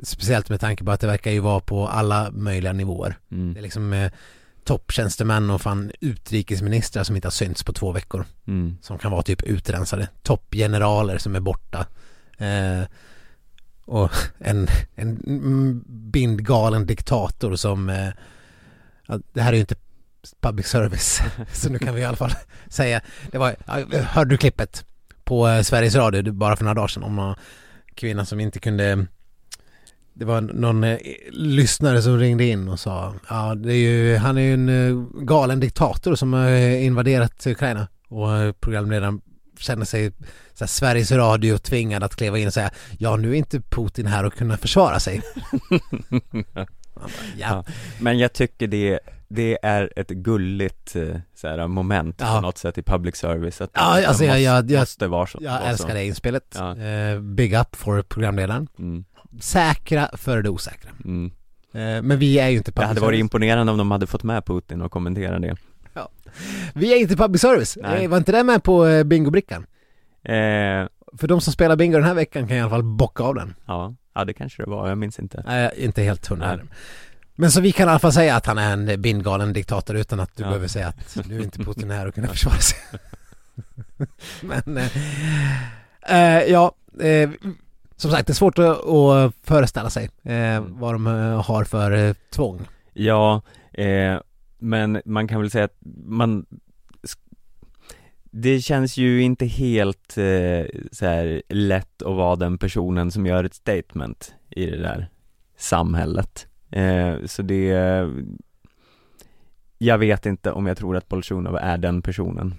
Speaker 1: Speciellt med tanke på att det verkar ju vara på alla möjliga nivåer.
Speaker 2: mm.
Speaker 1: Det är liksom eh, topptjänstemän och fan utrikesministrar som inte har synts på två veckor.
Speaker 2: Mm.
Speaker 1: Som kan vara typ utrensade. Toppgeneraler som är borta. Eh, och en, en bindgalen diktator som eh, det här är ju inte public service så nu kan vi i alla fall säga det var, hörde du klippet på eh, Sveriges Radio bara för några dagar sedan om någon kvinna som inte kunde det var någon eh, lyssnare som ringde in och sa ja det är ju, han är ju en eh, galen diktator som har eh, invaderat Ukraina och eh, programledaren känner sig så här, Sveriges Radio tvingad att kliva in och säga ja nu är inte Putin här och kunna försvara sig bara, ja.
Speaker 2: Men jag tycker det, det är ett gulligt eh, så här, moment
Speaker 1: Ja.
Speaker 2: på något sätt i public service att
Speaker 1: Ja,
Speaker 2: det
Speaker 1: alltså, jag-
Speaker 2: måste,
Speaker 1: jag- jag-
Speaker 2: måste vara så
Speaker 1: Jag älskar det inspelet.
Speaker 2: Ja.
Speaker 1: Eh, big up for programledaren.
Speaker 2: mm,
Speaker 1: Säkra för det osäkra.
Speaker 2: mm.
Speaker 1: Eh, men vi är ju inte
Speaker 2: Det
Speaker 1: public
Speaker 2: hade varit
Speaker 1: service.
Speaker 2: imponerande om de hade fått med Putin och kommentera det
Speaker 1: Vi är inte public service.
Speaker 2: Nej.
Speaker 1: Eh, var inte det med på eh, bingobrickan?
Speaker 2: eh,
Speaker 1: För de som spelar bingo den här veckan kan i alla fall bocka av den.
Speaker 2: ja, ja, det kanske det var, jag minns inte
Speaker 1: Nej, inte helt hundra. Men så vi kan i alla fall säga att han är en bindgalen diktator utan att du
Speaker 2: Ja.
Speaker 1: behöver säga att du är inte Putin här och kunna försvara sig. Men, eh, eh, ja, eh, som sagt det är svårt att, att föreställa sig eh, vad de eh, har för eh, tvång.
Speaker 2: Ja, eh, men man kan väl säga att man Det känns ju inte helt eh, så här lätt att vara den personen som gör ett statement i det där samhället. Eh, Så det Jag vet inte om jag tror att Bolsjunov är den personen.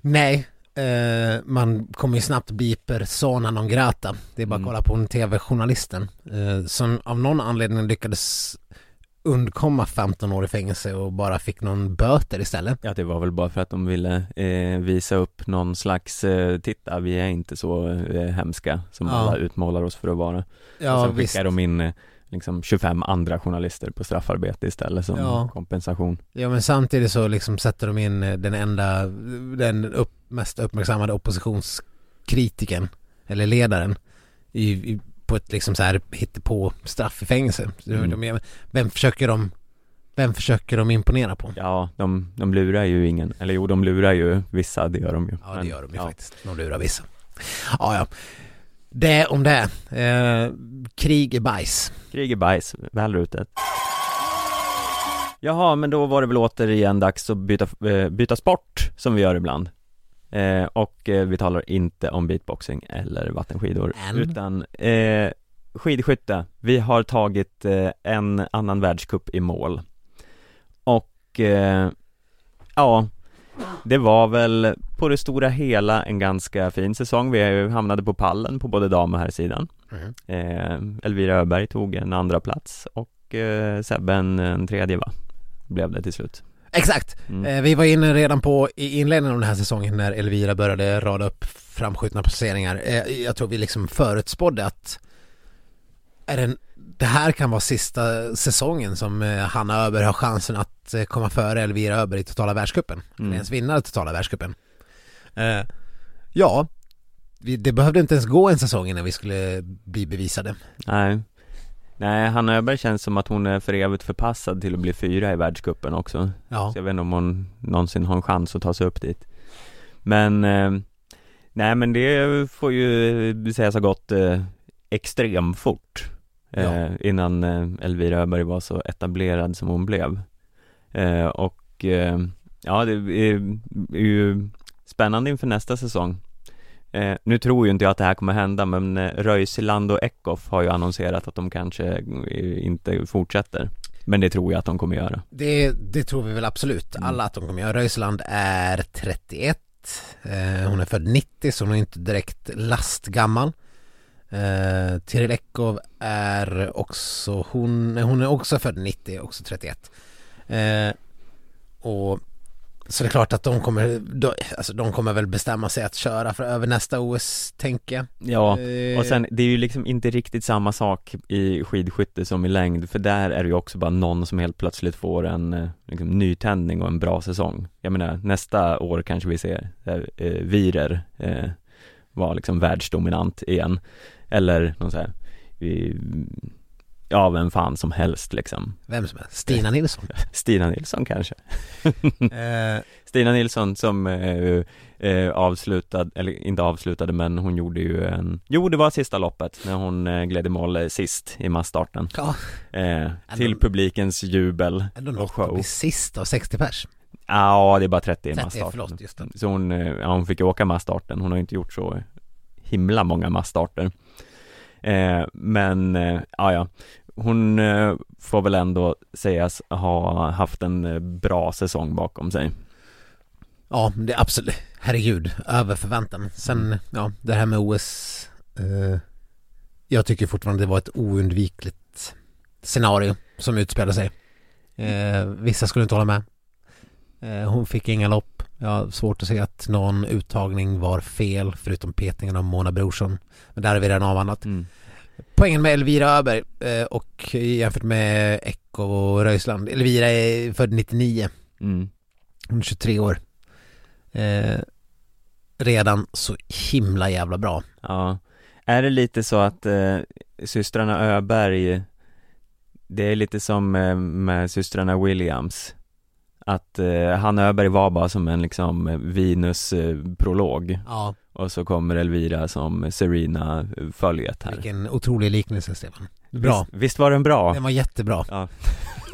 Speaker 1: Nej, eh, man kommer ju snabbt bli persona non grata. Det är bara att
Speaker 2: Mm.
Speaker 1: kolla på en tv-journalisten eh, som av någon anledning lyckades undkomma 15 år i fängelse och bara fick någon böter istället.
Speaker 2: Ja det var väl bara för att de ville eh, visa upp någon slags, eh, titta vi är inte så eh, hemska som
Speaker 1: Ja.
Speaker 2: alla utmålar oss för att vara
Speaker 1: Ja,
Speaker 2: och sen skickar de in eh, liksom 25 andra journalister på straffarbete istället som
Speaker 1: Ja.
Speaker 2: kompensation
Speaker 1: Ja men samtidigt så liksom sätter de in eh, den enda, den upp, mest uppmärksammade oppositionskritiken eller ledaren i, i, på ett liksom så här på straff i fängelse.
Speaker 2: Mm.
Speaker 1: Vem försöker de, vem försöker de imponera på?
Speaker 2: Ja, de, de lurar ju ingen, eller jo de lurar ju vissa, det gör de ju
Speaker 1: Ja det
Speaker 2: Men,
Speaker 1: gör de ju
Speaker 2: ja.
Speaker 1: faktiskt. De lurar vissa. Ja ja. Det om det. Eh, krig är bajs.
Speaker 2: Krig är bajs, väl rutet Jaha, men då var det väl återigen dags att byta, eh, byta sport, som vi gör ibland eh, Och eh, vi talar inte om beatboxing eller vattenskidor
Speaker 1: Än.
Speaker 2: Utan eh, skidskytte, vi har tagit eh, en annan världscup i mål Och eh, ja, det var väl på det stora hela en ganska fin säsong Vi hamnade på pallen på både dam och herrsidan
Speaker 1: Mhm.
Speaker 2: Eh, Elvira Öberg tog en andra plats och Sebbe en, en tredje va? Blev det till slut
Speaker 1: Exakt.
Speaker 2: mm.
Speaker 1: Eh, vi var inne redan på i inledningen av den här säsongen när Elvira började rada upp framskjutna placeringar. Eh, jag tror vi liksom förutspådde att är det, det här kan vara sista säsongen som eh, Hanna Öberg har chansen att komma före Elvira Öberg i totala världscupen.
Speaker 2: Mm.
Speaker 1: Eller ens vinna totala världscupen. Ja, det behövde inte ens gå en säsong innan vi skulle bli bevisade.
Speaker 2: Nej Nej, Hanna Öberg känns som att hon är för evigt förpassad till att bli fyra i världscupen också.
Speaker 1: Ja,
Speaker 2: Så jag vet inte om hon någonsin har en chans att ta sig upp dit. Men eh, Nej men det får ju sägas ha gått eh, extremt fort eh,
Speaker 1: Ja.
Speaker 2: Innan eh, Elvira Öberg var så etablerad som hon blev. Eh, Och eh, ja det är, är ju spännande inför nästa säsong eh, Nu tror ju inte jag att det här kommer hända men eh, Röiseland och Eckhoff har ju annonserat att de kanske eh, inte fortsätter Men det tror jag att de kommer göra
Speaker 1: det, det tror vi väl absolut.
Speaker 2: Mm.
Speaker 1: Alla att de kommer göra. Röisland är 31. Eh, hon är född 90 så hon är inte direkt lastgammal. Eh, Tirilekov är också, hon, hon är också född 90, också 31. Eh, och så det är klart att de kommer, de, alltså de kommer väl bestämma sig att köra för över nästa OS, tänker jag.
Speaker 2: Ja,
Speaker 1: Eh,
Speaker 2: och sen det är ju liksom inte riktigt samma sak i skidskytte som i längd För där är det ju också bara någon som helt plötsligt får en eh, liksom, nytändning och en bra säsong. Jag menar nästa år kanske vi ser där, eh, Virer eh, var liksom världsdominant igen. Eller någon så här eh, Ja, vem fan som helst liksom.
Speaker 1: Vem som helst, Stina Nilsson.
Speaker 2: Stina Nilsson kanske.
Speaker 1: Eh,
Speaker 2: Stina Nilsson som eh, eh, avslutade, eller inte avslutade men hon gjorde ju en Jo det var sista loppet när hon eh, gled i mål eh, sist i massstarten.
Speaker 1: Ja,
Speaker 2: eh, Till publikens jubel
Speaker 1: ändå
Speaker 2: och show.
Speaker 1: bli sist av 60 pers.
Speaker 2: Ja, det är bara 30 i
Speaker 1: 30,
Speaker 2: massstarten.
Speaker 1: förlåt, just det.
Speaker 2: Så hon, eh, ja, hon fick ju åka massstarten, hon har ju inte gjort så himla många massstarter. Eh, Men, eh, ja ja Hon eh, får väl ändå sägas ha haft en eh, bra säsong bakom sig
Speaker 1: Ja, det är absolut, herregud, över förväntan. Sen,
Speaker 2: Mm.
Speaker 1: ja, det här med OS, eh, jag tycker fortfarande det var ett oundvikligt scenario som utspelar sig. Eh, vissa skulle inte hålla med. Eh, hon fick inga lopp. Jag har svårt att se att någon uttagning var fel förutom petningen av Mona Brorsson. Men där har vi redan avhandlat.
Speaker 2: Mm.
Speaker 1: Poängen med Elvira Öberg eh, och jämfört med Echo och Röisland. Elvira är född 99.
Speaker 2: Mm.
Speaker 1: Hon är 23 år. Eh, redan så himla jävla bra.
Speaker 2: Ja. Är det lite så att eh, systrarna Öberg Det är lite som eh, med systrarna Williams Att eh, Hanna Öberg var bara som en liksom eh, Venus-prolog
Speaker 1: Ja,
Speaker 2: Och så kommer Elvira som Serena-följet här
Speaker 1: vilken otrolig liknelse Stefan. Bra.
Speaker 2: Visst, visst var den bra?
Speaker 1: Den var jättebra.
Speaker 2: Ja.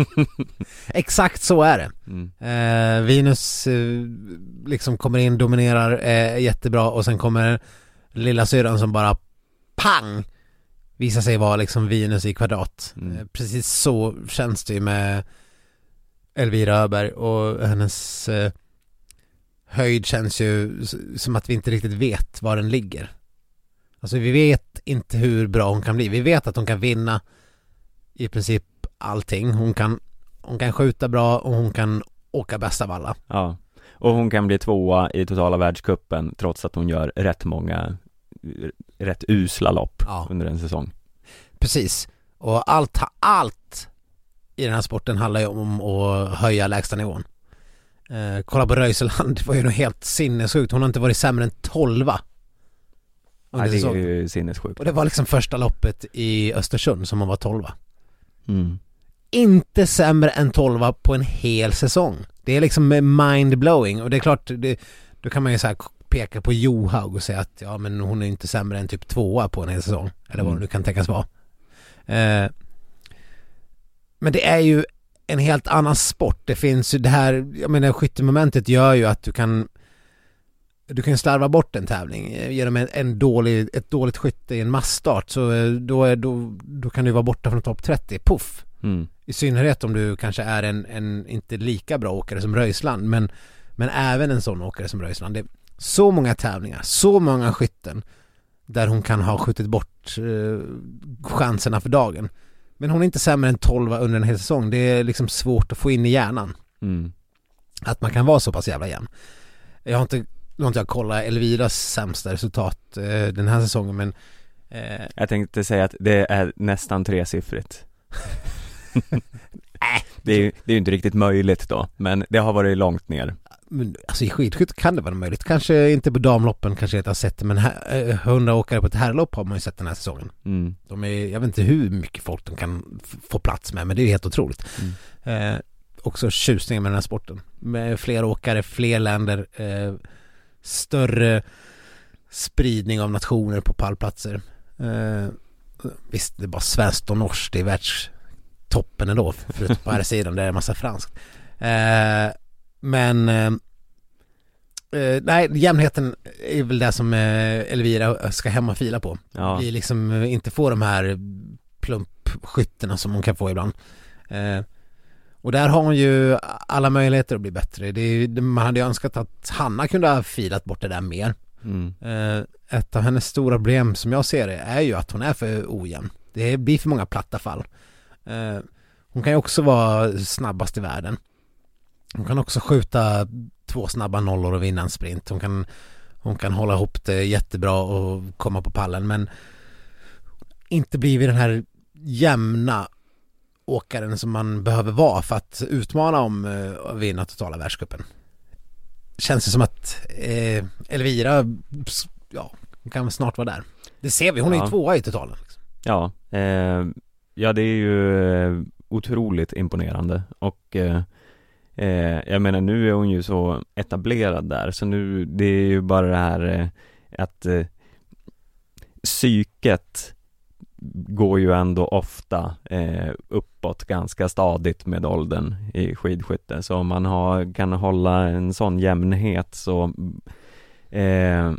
Speaker 1: Exakt så är det.
Speaker 2: Mm.
Speaker 1: Eh, Venus eh, liksom kommer in, dominerar eh, jättebra och sen kommer lilla syrran som bara pang visar sig vara liksom Venus i kvadrat.
Speaker 2: Mm.
Speaker 1: Eh, precis så känns det ju med Elvira Öberg och hennes eh, höjd känns ju som att vi inte riktigt vet var den ligger. Alltså vi vet inte hur bra hon kan bli. Vi vet att hon kan vinna i princip allting. Hon kan, hon kan skjuta bra och hon kan åka bäst av alla.
Speaker 2: Ja, och hon kan bli tvåa i totala världscupen trots att hon gör rätt många rätt usla lopp
Speaker 1: Ja.
Speaker 2: under en säsong
Speaker 1: Precis. Och allt, allt i den här sporten handlar ju om att höja lägsta nivån. Eh, kolla på Röiseland, det var ju något helt sinnessjukt. Hon har inte varit sämre än tolva. under
Speaker 2: Nej, det är ju sinnessjukt
Speaker 1: Och det var liksom första loppet i Östersund som hon var tolva.
Speaker 2: mm.
Speaker 1: Inte sämre än tolva på en hel säsong. Det är liksom mind-blowing och det är klart, det, då kan man ju så här peka på Johaug och säga att ja men hon är inte sämre än typ tvåa på en hel säsong. Eller vad
Speaker 2: Mm.
Speaker 1: det nu kan tänkas vara. Eh, men det är ju en helt annan sport. Det finns ju det här, jag menar skyttemomentet gör ju att du kan du kan slarva bort en tävling eh, genom en, en dålig, ett dåligt skytte i en massstart så eh, då, är, då, då kan du vara borta från topp 30, puff.
Speaker 2: Mm.
Speaker 1: I synnerhet om du kanske är en, en inte lika bra åkare som Röisland men, men även en sån åkare som Röisland. Det är så många tävlingar, så många skytten där hon kan ha skjutit bort eh, chanserna för dagen. Men hon är inte sämre än 12 under en hel säsong. Det är liksom svårt att få in i hjärnan
Speaker 2: Mm.
Speaker 1: att man kan vara så pass jävla jämn. Jag har inte, nu har inte jag kollat Elviras sämsta resultat eh, den här säsongen men eh,
Speaker 2: Jag tänkte säga att det är nästan tresiffrigt det, är, ju- det är inte riktigt möjligt då, men det har varit långt ner
Speaker 1: Men alltså i skidskytte kan det vara möjligt. Kanske inte på damloppen, kanske jag inte har sett det, men här, eh, 100 åkare på ett herrlopp har man ju sett den här säsongen.
Speaker 2: mm.
Speaker 1: De är, jag vet inte hur mycket folk de kan få plats med, men det är helt otroligt.
Speaker 2: Mm.
Speaker 1: Eh, också tjusningen med den här sporten. Med fler åkare, fler länder, eh, större spridning av nationer på pallplatser. Eh, visst, det är bara svenskt och norskt, är världstoppen ändå, förutom på här sidan där det är massa franskt. Eh, men eh, eh, nej, jämnheten är väl det som eh, Elvira ska hem och fila på.
Speaker 2: Ja,
Speaker 1: Blir liksom inte få de här plumpskytterna som hon kan få ibland. Eh, och där har hon ju alla möjligheter att bli bättre. Det är, man hade ju önskat att Hanna kunde ha filat bort det där mer.
Speaker 2: mm.
Speaker 1: Eh, ett av hennes stora problem som jag ser det är ju att hon är för ojämn. Det blir för många platta fall. Eh, hon kan ju också vara snabbast i världen. Hon kan också skjuta två snabba nollor och vinna en sprint. Hon kan, hon kan hålla ihop det jättebra och komma på pallen men inte blivit den här jämna åkaren som man behöver vara för att utmana om eh, att vinna totala världscupen. Känns det som att eh, Elvira, ja, kan snart vara där. Det ser vi, hon är
Speaker 2: Ja.
Speaker 1: ju tvåa i totalen. Liksom.
Speaker 2: Ja, eh, ja det är ju eh, otroligt imponerande och eh, eh, jag menar nu är hon ju så etablerad där så nu, det är ju bara det här eh, att eh, psyket går ju ändå ofta eh, uppåt ganska stadigt med åldern i skidskytte så om man har, kan hålla en sån jämnhet så eh,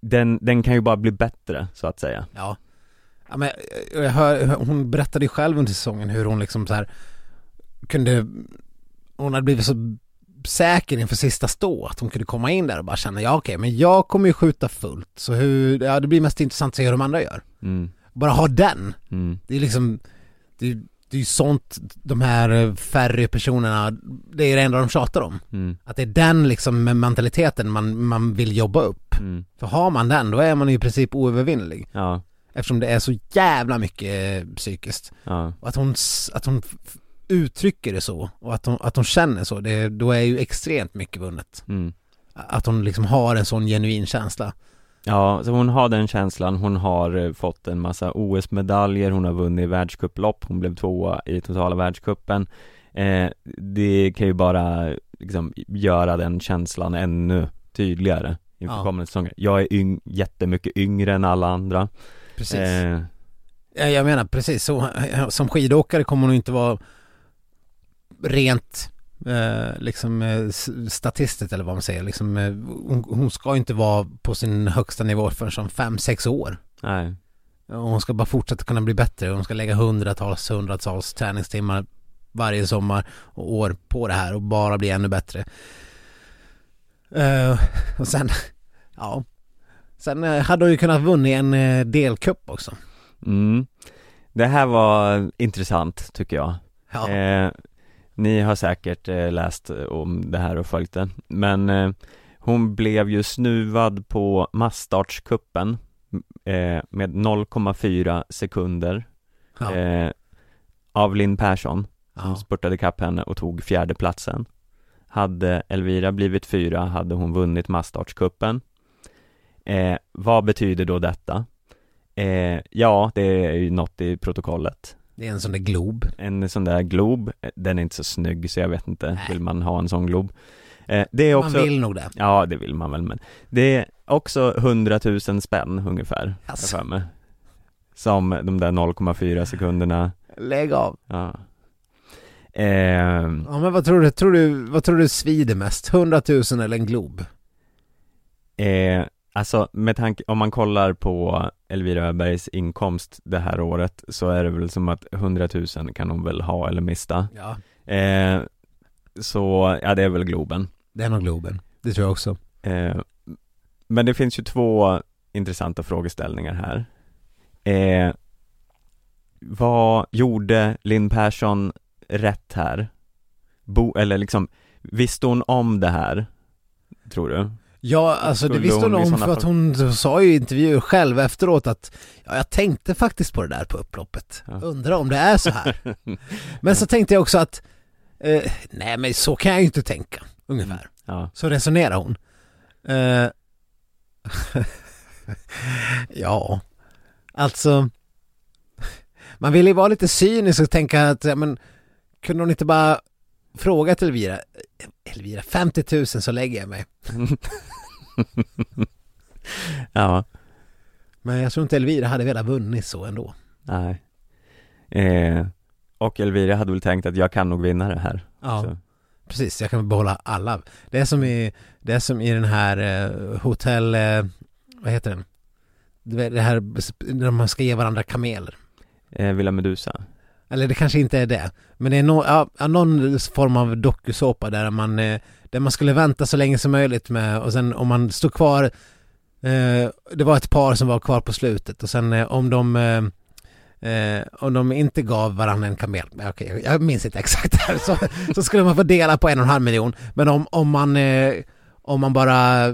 Speaker 2: den, den kan ju bara bli bättre så att säga
Speaker 1: Ja. ja men, eh, jag hör, hon berättade ju själv under säsongen hur hon liksom så här kunde, hon hade blivit så säker inför sista stå att hon kunde komma in där och bara känna ja okej men jag kommer ju skjuta fullt så hur, ja det blir mest intressant att se hur de andra gör.
Speaker 2: mm,
Speaker 1: Bara ha den,
Speaker 2: mm,
Speaker 1: det är liksom det, det är ju sånt de här färre personerna, det är det enda de tjatar om.
Speaker 2: Mm.
Speaker 1: Att det är den liksom mentaliteten man, man vill jobba upp.
Speaker 2: Mm.
Speaker 1: För har man den, då är man ju i princip oövervinnelig.
Speaker 2: Ja,
Speaker 1: Eftersom det är så jävla mycket psykiskt.
Speaker 2: ja,
Speaker 1: Och att hon, att hon uttrycker det så och att hon, att hon känner så, det, då är ju extremt mycket vunnet.
Speaker 2: mm.
Speaker 1: Att hon liksom har en sån genuin känsla.
Speaker 2: Ja, så hon har den känslan, hon har eh, fått en massa OS-medaljer, hon har vunnit världscuplopp, hon blev tvåa i totala världscupen eh, Det kan ju bara liksom göra den känslan ännu tydligare inför
Speaker 1: Ja.
Speaker 2: kommande säsonger Jag är yng- jättemycket yngre än alla andra
Speaker 1: Precis.
Speaker 2: eh,
Speaker 1: Ja, jag menar precis så. Som skidåkare kommer hon inte vara rent eh, liksom eh, statistiskt eller vad man säger. Liksom, eh, hon, hon ska inte vara på sin högsta nivå förrän som fem sex år.
Speaker 2: Nej,
Speaker 1: Och hon ska bara fortsätta kunna bli bättre. Hon ska lägga hundratals, hundratals träningstimmar varje sommar och år på det här och bara bli ännu bättre. Eh, och sen, ja. Sen eh, hade hon ju kunnat vunnit en eh, delcup också.
Speaker 2: mm. Det här var intressant tycker jag
Speaker 1: Ja.
Speaker 2: Eh, ni har säkert eh, läst om det här och följt det, men eh, hon blev ju snuvad på massstartskuppen eh, med 0,4 sekunder
Speaker 1: ja.
Speaker 2: eh, av Linn Persson som
Speaker 1: ja.
Speaker 2: spurtade kapp henne och tog fjärde platsen. Hade Elvira blivit fyra hade hon vunnit massstartskuppen. Eh, vad betyder då detta? Eh, ja, det är ju något i protokollet
Speaker 1: Det är en sån där glob.
Speaker 2: en sån där glob, eh, den är inte så snygg så jag vet inte,
Speaker 1: Nej.
Speaker 2: vill man ha en sån glob? Eh, det är också,
Speaker 1: Man vill nog det.
Speaker 2: ja det vill man väl men Det är också 100 000 spänn ungefär,
Speaker 1: Alltså.
Speaker 2: för mig Som de där 0,4 sekunderna,
Speaker 1: Lägg av.
Speaker 2: ja Ehm,
Speaker 1: Ja men vad tror du, tror du, vad tror du svider mest? 100 000 eller en glob?
Speaker 2: eh, Alltså med tanke, om man kollar på Elvira Öbergs inkomst det här året så är det väl som att 100 000 kan hon väl ha eller mista
Speaker 1: Ja.
Speaker 2: eh, Så, ja det är väl Globen
Speaker 1: Det är nog globen. Det tror jag också.
Speaker 2: Eh, men det finns ju två intressanta frågeställningar här. Eh, vad gjorde Linn Persson rätt här? Bo, eller liksom, visste hon om det här? Tror du?
Speaker 1: Ja, alltså det visste hon om för att hon sa ju i intervjuer själv efteråt att ja, jag tänkte faktiskt på det där på upploppet.
Speaker 2: Ja.
Speaker 1: Undrar om det är så här. Men så tänkte jag också att eh, nej men så kan jag ju inte tänka, ungefär.
Speaker 2: Ja,
Speaker 1: Så resonerar hon. Eh, ja, alltså man vill ju vara lite cynisk och tänka att, ja, men kunde hon inte bara fråga till Elvira, Elvira 50 000 så lägger jag mig.
Speaker 2: ja,
Speaker 1: Men jag tror inte Elvira hade velat vunnit så ändå.
Speaker 2: nej. Eh, och Elvira hade väl tänkt att jag kan nog vinna det här.
Speaker 1: Ja,
Speaker 2: Så,
Speaker 1: precis. Jag kan behålla alla. Det är som i, det är som i den här eh, hotell, eh, vad heter den? Det är det här där man ska ge varandra kameler.
Speaker 2: eh, Villa Medusa.
Speaker 1: Eller det kanske inte är det. Men det är no, ja, någon form av dokusåpa där man, eh, där man skulle vänta så länge som möjligt med och sen om man stod kvar eh, Det var ett par som var kvar på slutet och sen eh, om de eh, eh, om de inte gav varandra en kamel, okej, jag- minns inte exakt här, så, så skulle man få dela på en och en halv miljon. Men om, om man eh, om man bara,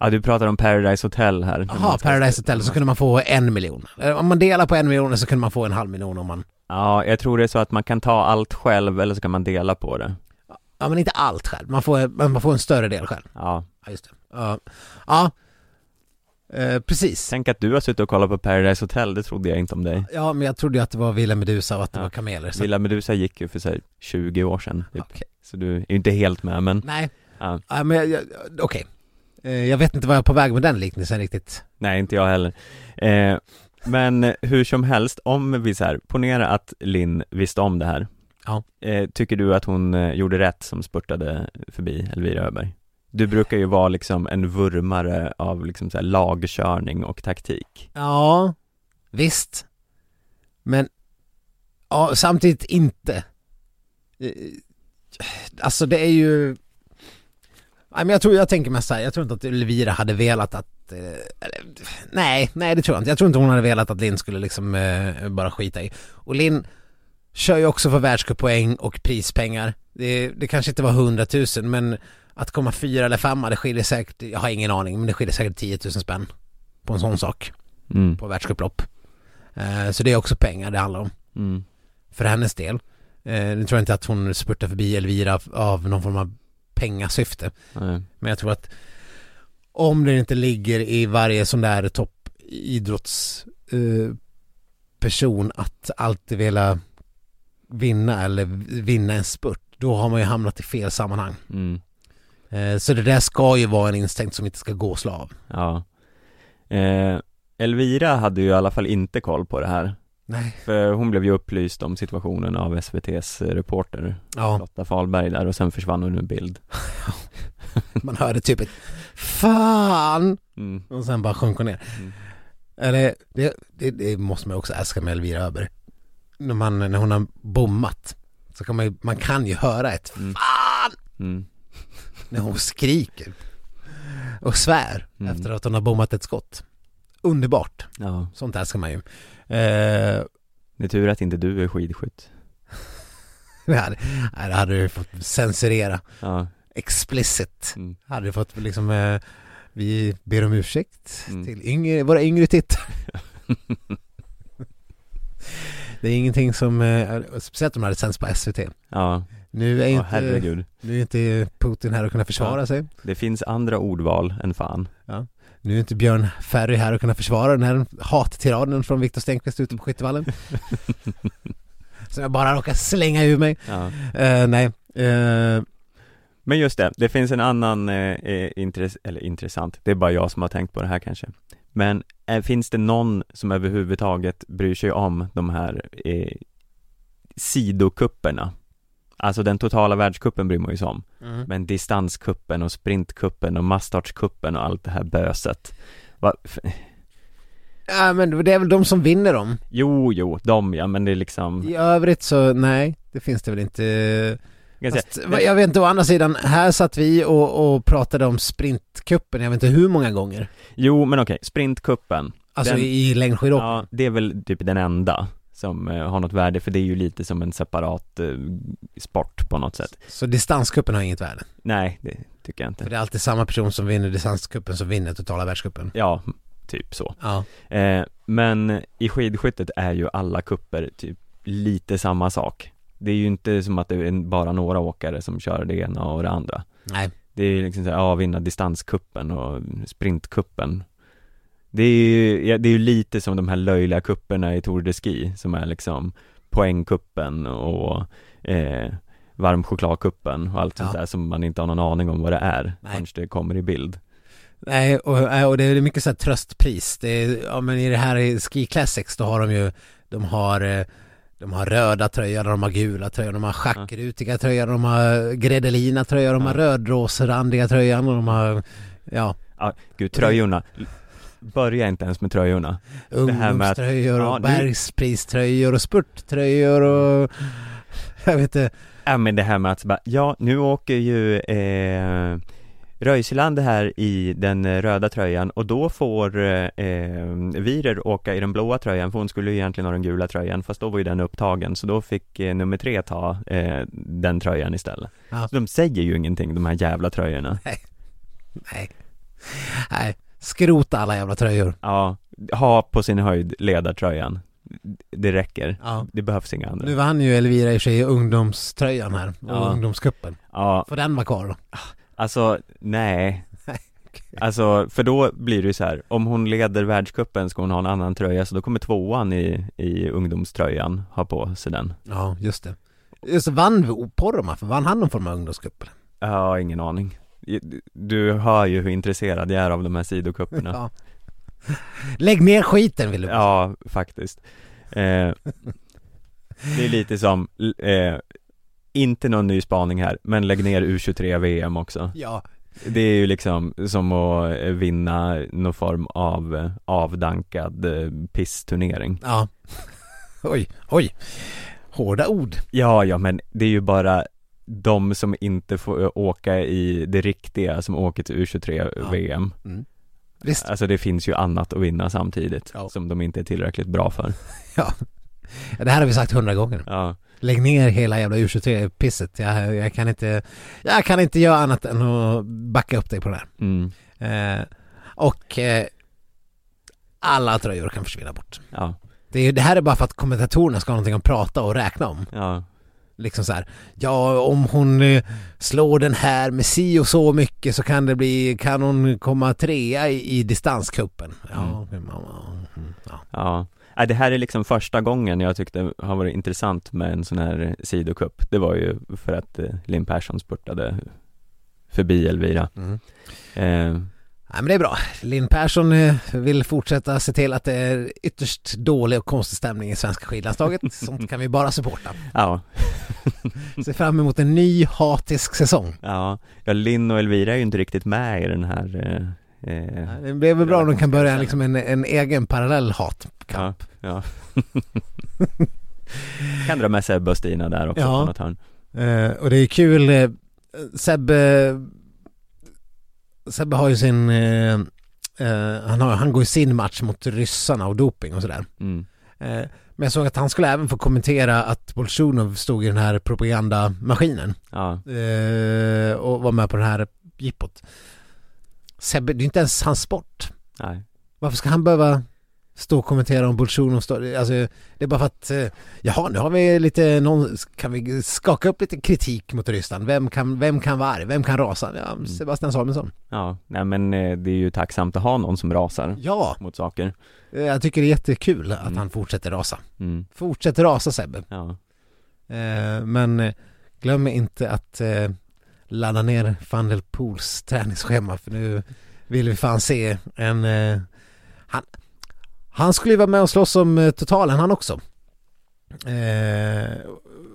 Speaker 2: Ja, du pratar om Paradise Hotel här.
Speaker 1: Jaha, Paradise Hotel så kunde man få en miljon. Om man delar på en miljon så kunde man få en halv miljon om man
Speaker 2: Ja, jag tror det är så att man kan ta allt själv eller så kan man dela på det.
Speaker 1: Ja men inte allt själv, man får, man får en större del själv.
Speaker 2: Ja,
Speaker 1: Ja just det. Ja, ja. Eh, precis.
Speaker 2: tänk att du har suttit och kollat på Paradise Hotel, det trodde jag inte om dig.
Speaker 1: Ja men jag trodde ju att det var Villa Medusa och att det
Speaker 2: Ja.
Speaker 1: var kameler. Så.
Speaker 2: Villa Medusa gick ju för sig 20 år sedan, typ.
Speaker 1: Okej.
Speaker 2: så du är ju inte helt med men,
Speaker 1: Nej,
Speaker 2: ja.
Speaker 1: ja, men okej. Eh, jag vet inte vad jag är på väg med den liknelsen riktigt.
Speaker 2: nej inte jag heller. Eh, men hur som helst, om vi så här, ponera att Linn visste om det här.
Speaker 1: Ja.
Speaker 2: Eh, tycker du att hon eh, gjorde rätt som spurtade förbi Elvira Öberg? Du brukar ju vara liksom en vurmare av liksom så här lagkörning och taktik.
Speaker 1: Ja, visst. Men, ja samtidigt inte. Eh, Alltså det är ju Nej men jag tror, jag tänker mest så här, jag tror inte att Elvira hade velat att eh, Nej, nej det tror jag inte. Jag tror inte hon hade velat att Linn skulle liksom eh, bara skita i. Och Linn kör ju också för världscuppoäng och prispengar. Det, det kanske inte var 100 000 men att komma fyra eller femma det skiljer säkert, jag har ingen aning, men det skiljer säkert 10 000 spänn på en sån sak
Speaker 2: Mm.
Speaker 1: på världscuplopp. Eh, så det är också pengar det handlar om
Speaker 2: Mm.
Speaker 1: för hennes del. Eh, nu tror jag inte att hon spurtar förbi Elvira av någon form av pengasyfte.
Speaker 2: Nej.
Speaker 1: Men jag tror att om det inte ligger i varje sån där toppidrotts eh, att alltid vilja vinna eller vinna en spurt, då har man ju hamnat i fel sammanhang.
Speaker 2: Mm.
Speaker 1: Eh, så det där ska ju vara en instinkt som inte ska gå att slå av.
Speaker 2: Ja. Eh, Elvira hade ju i alla fall inte koll på det här.
Speaker 1: Nej.
Speaker 2: För hon blev ju upplyst om situationen av SVTs reporter
Speaker 1: Ja,
Speaker 2: Lotta Fahlberg där och sen försvann hon ur bild.
Speaker 1: man hörde typ ett Fan!
Speaker 2: Mm.
Speaker 1: Och sen bara sjönk hon ner.
Speaker 2: Mm.
Speaker 1: Eller det, det, det måste man också älska med Elvira Öberg. När, man, när hon har bommat så kan man ju, man kan ju höra ett
Speaker 2: Mm.
Speaker 1: fan
Speaker 2: Mm.
Speaker 1: när hon skriker och svär
Speaker 2: Mm.
Speaker 1: efter att hon har bommat ett skott. Underbart,
Speaker 2: Ja,
Speaker 1: sånt älskar man ju. Eh,
Speaker 2: det är tur att inte du är skidskytt.
Speaker 1: det, hade, nej, det hade du fått censurera.
Speaker 2: Ja.
Speaker 1: Explicit.
Speaker 2: Mm.
Speaker 1: Hade du fått liksom, eh, vi ber om ursäkt
Speaker 2: Mm.
Speaker 1: till yngre, våra yngre tittare. Det är ingenting som, eh, speciellt om det hade sänds på SVT.
Speaker 2: Ja,
Speaker 1: Nu är,
Speaker 2: ja
Speaker 1: inte,
Speaker 2: herregud.
Speaker 1: nu är inte Putin här och kunna försvara
Speaker 2: Ja.
Speaker 1: sig.
Speaker 2: Det finns andra ordval än fan.
Speaker 1: Nu är inte Björn Ferry här och kunna försvara den här hattiraden från Viktor Stenqvist ute på Skyttevallen. Som jag bara råkar slänga ur mig.
Speaker 2: Ja.
Speaker 1: Eh, nej, Eh,
Speaker 2: Men just det, det finns en annan eh, eh, intress- eller intressant, det är bara jag som har tänkt på det här kanske. Men eh, finns det någon som överhuvudtaget bryr sig om de här eh, sidokupperna? Alltså den totala världskuppen bryr man ju sig om.
Speaker 1: mm.
Speaker 2: Men distanskuppen och sprintkuppen och masstartskuppen och allt det här böset. Va?
Speaker 1: Ja men det är väl de som vinner dem.
Speaker 2: Jo, jo, de ja, men det är liksom
Speaker 1: I övrigt så nej, det finns det väl inte.
Speaker 2: jag
Speaker 1: Fast, jag vet inte, å andra sidan, här satt vi och, och pratade om sprintkuppen, jag vet inte hur många gånger.
Speaker 2: Jo, men okej, sprintkuppen
Speaker 1: Alltså
Speaker 2: Den-
Speaker 1: i längdskidåkning.
Speaker 2: Ja, det är väl typ den enda som eh, har något värde, för det är ju lite som en separat eh, sport på något sätt.
Speaker 1: Så distanskuppen har inget värde.
Speaker 2: Nej, det tycker jag
Speaker 1: För
Speaker 2: inte.
Speaker 1: det är alltid samma person som vinner distanskuppen som vinner totala världscupen.
Speaker 2: Ja, typ så.
Speaker 1: Ja.
Speaker 2: Eh, men i skidskyttet är ju alla kupper typ lite samma sak. Det är ju inte som att det är bara några åkare som kör det ena och det andra.
Speaker 1: Nej.
Speaker 2: Det är liksom så här, ja, vinna distanskuppen och sprintkuppen. Det är ju, ja, det är ju lite som de här löjliga kupperna i Tour de Ski som är liksom poängkuppen och eh, varmchokladkuppen och allt sånt
Speaker 1: Ja.
Speaker 2: där som man inte har någon aning om vad det är
Speaker 1: Nej.
Speaker 2: förrän det kommer i bild.
Speaker 1: Nej, och, och det är mycket så här tröstpris. Det är, ja men i det här i Ski Classics då har de ju, de har eh, de har röda tröjor, de har gula tröjor, de har schackrutiga tröjor, de har gredelina tröjor, de har rödrosrandiga tröjan och de har, ja,
Speaker 2: Ja, gud, tröjorna. Börja inte ens med tröjorna.
Speaker 1: ungdomströjor
Speaker 2: ja,
Speaker 1: och
Speaker 2: nu-
Speaker 1: bergspriströjor och spurttröjor och jag vet inte,
Speaker 2: Ja men det här med att bara, ja nu åker ju eh, Röiseland här i den eh, röda tröjan och då får eh, eh, Virer åka i den blåa tröjan för hon skulle ju egentligen ha den gula tröjan fast då var ju den upptagen så då fick eh, nummer tre ta eh, den tröjan istället.
Speaker 1: Ja.
Speaker 2: Så de säger ju ingenting de här jävla tröjorna.
Speaker 1: nej, nej, skrota alla jävla tröjor.
Speaker 2: Ja, ha på sin höjd ledartröjan. Det räcker.
Speaker 1: Ja.
Speaker 2: Det behövs inga andra.
Speaker 1: Nu vann ju Elvira i och för sig ungdomströjan här, och
Speaker 2: Ja.
Speaker 1: ungdomscupen.
Speaker 2: Ja,
Speaker 1: Får den vara kvar då?
Speaker 2: Alltså, nej Alltså, för då blir det ju så här, om hon leder världscupen ska hon ha en annan tröja, så då kommer tvåan i, i ungdomströjan ha på sig den
Speaker 1: Ja, just det. Just det, vann Poromaa, för vann han någon form av ungdomscup?
Speaker 2: Jag har ingen aning Du hör ju hur intresserad jag är av de här sidokupperna
Speaker 1: Ja. Lägg ner skiten vill du
Speaker 2: Ja, faktiskt eh, Det är lite som, eh, inte någon ny spaning här, men lägg ner U23 VM också
Speaker 1: Ja,
Speaker 2: Det är ju liksom som att eh, vinna någon form av eh, avdankad eh, pissturnering
Speaker 1: ja. Oj, oj. Hårda ord.
Speaker 2: Ja, ja men det är ju bara de som inte får åka i det riktiga som åker till U23
Speaker 1: Ja. Visst.
Speaker 2: Alltså det finns ju annat att vinna samtidigt
Speaker 1: Ja.
Speaker 2: som de inte är tillräckligt bra för
Speaker 1: Ja. Ja, Det här har vi sagt hundra gånger.
Speaker 2: Ja,
Speaker 1: Lägg ner hela jävla U23-pisset. Jag, jag, kan inte, jag kan inte göra annat än att backa upp dig på det här.
Speaker 2: mm,
Speaker 1: Eh, och eh, alla tröjor kan försvinna bort.
Speaker 2: ja,
Speaker 1: Det, är, det här är bara för att kommentatorerna ska ha någonting att prata och räkna om.
Speaker 2: ja,
Speaker 1: Liksom så här, ja om hon eh, slår den här med si och så mycket så kan det bli, kan hon komma trea i, i distanscupen. Ja, mm. ja.
Speaker 2: ja. Nej, det här är liksom första gången jag tyckte har varit intressant med en sån här sidocup. Det var ju för att eh, Linn Persson spurtade förbi Elvira.
Speaker 1: Mm.
Speaker 2: Eh,
Speaker 1: Ja, men det är bra. Linn Persson eh, vill fortsätta se till att det är ytterst dålig och konstig stämning i svenska skidlandslaget. Sånt kan vi bara supporta.
Speaker 2: ja,
Speaker 1: Se fram emot en ny hatisk säsong.
Speaker 2: ja, ja, Linn och Elvira är ju inte riktigt med i den här eh, eh,
Speaker 1: Det blir väl bra om de kan börja liksom en, en egen parallell hatkamp.
Speaker 2: Ja, ja. kan dra med Sebbe och Stina där också
Speaker 1: Ja.
Speaker 2: på något hörn.
Speaker 1: Eh, och det är kul, eh, Sebbe, Sebbe har ju sin, eh, eh, han, har, han går ju sin match mot ryssarna och doping och sådär.
Speaker 2: Mm.
Speaker 1: Eh, men jag såg att han skulle även få kommentera att Bolsjunov stod i den här propagandamaskinen
Speaker 2: Ja,
Speaker 1: eh, och var med på den här jippot. Sebbe, det är inte ens hans sport.
Speaker 2: nej,
Speaker 1: Varför ska han behöva stå och kommentera om Bolsjunov står, alltså det är bara för att, eh, jaha nu har vi lite, någon, kan vi skaka upp lite kritik mot Ryssland? Vem kan, vem kan vara arg? Vem kan rasa? Ja, Sebastian Samuelsson.
Speaker 2: ja, nej men eh, det är ju tacksamt att ha någon som rasar
Speaker 1: Ja,
Speaker 2: mot saker.
Speaker 1: eh, jag tycker det är jättekul att
Speaker 2: Mm.
Speaker 1: han fortsätter rasa.
Speaker 2: Mm.
Speaker 1: Fortsätter rasa Sebbe.
Speaker 2: Ja,
Speaker 1: men glöm inte att ladda ner van der Poels träningsschema för nu vill vi fan se en... Han, han skulle ju vara med och slåss om eh, totalen han också. Eh,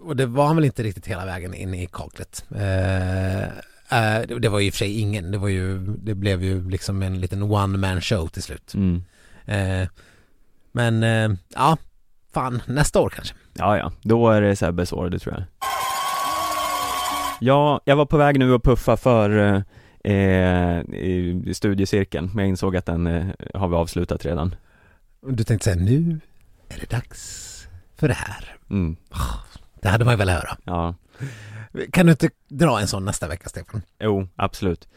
Speaker 1: och det var han väl inte riktigt hela vägen in i kaklet. Eh, eh, det, var ju i och för sig ingen, det var ju, det blev ju liksom en liten one man show till slut.
Speaker 2: mm.
Speaker 1: Eh, men eh, ja, fan nästa år kanske.
Speaker 2: ja, ja, då är det Sebbes år, det tror jag. Ja, jag var på väg nu att puffa för eh, i studiecirkeln, men jag insåg att den eh, har vi avslutat redan.
Speaker 1: Du tänkte säga nu är det dags för det här.
Speaker 2: Mm.
Speaker 1: Det hade man ju velat höra.
Speaker 2: Ja,
Speaker 1: Kan du inte dra en sån nästa vecka Stefan?
Speaker 2: Jo, absolut.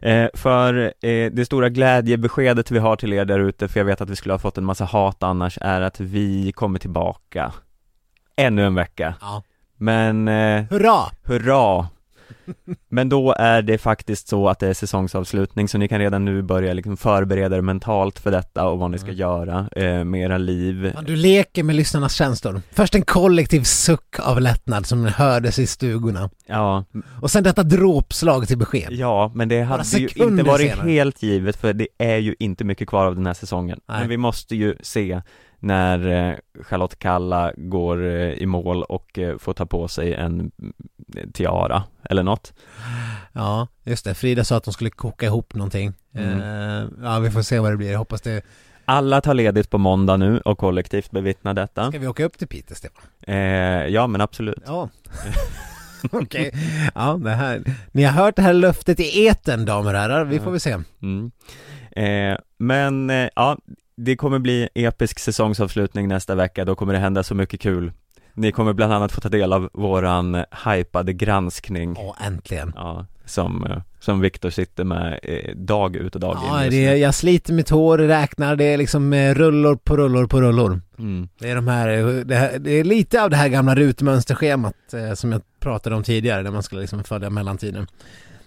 Speaker 2: Eh, för eh, det stora glädjebeskedet vi har till er där ute, för jag vet att vi skulle ha fått en massa hat annars, är att vi kommer tillbaka ännu en vecka.
Speaker 1: Ja.
Speaker 2: Men eh,
Speaker 1: Hurra!
Speaker 2: hurra! Men då är det faktiskt så att det är säsongsavslutning, så ni kan redan nu börja liksom förbereda er mentalt för detta och vad ni ska
Speaker 1: Mm.
Speaker 2: göra eh, med era liv.
Speaker 1: Fan, Du leker med lyssnarnas känslor. Först en kollektiv suck av lättnad som hördes i stugorna.
Speaker 2: Ja,
Speaker 1: Och sen detta dråpslag till besked.
Speaker 2: Ja, men det hade ju inte varit
Speaker 1: senare.
Speaker 2: helt givet för det är ju inte mycket kvar av den här säsongen.
Speaker 1: Nej.
Speaker 2: Men vi måste ju se när eh, Charlotte Kalla går eh, i mål och eh, får ta på sig en tiara eller något.
Speaker 1: Ja, just det. Frida sa att de skulle koka ihop någonting.
Speaker 2: Mm.
Speaker 1: Ja, vi får se vad det blir. Jag hoppas det...
Speaker 2: Alla tar ledigt på måndag nu och kollektivt bevittnar detta.
Speaker 1: Ska vi åka upp till Piteå, Stefan?
Speaker 2: Eh, ja, men absolut.
Speaker 1: Ja. Okej. Ja, det här. Ni har hört det här löftet i eten damer och herrar. Vi får väl se.
Speaker 2: Mm. Eh, men eh, ja, det kommer bli episk säsongsavslutning nästa vecka, då kommer det hända så mycket kul. Ni kommer bland annat få ta del av våran hypade granskning,
Speaker 1: Ja, äntligen.
Speaker 2: ja, som, eh, som Viktor sitter med eh, dag ut och dag in
Speaker 1: Ja, det är, jag sliter mitt hår, räknar, det är liksom eh, rullor på rullor på rullor.
Speaker 2: mm.
Speaker 1: Det är de här, det, här, det är lite av det här gamla rutmönsterschemat eh, som jag pratade om tidigare, där man skulle liksom följa mellantiden.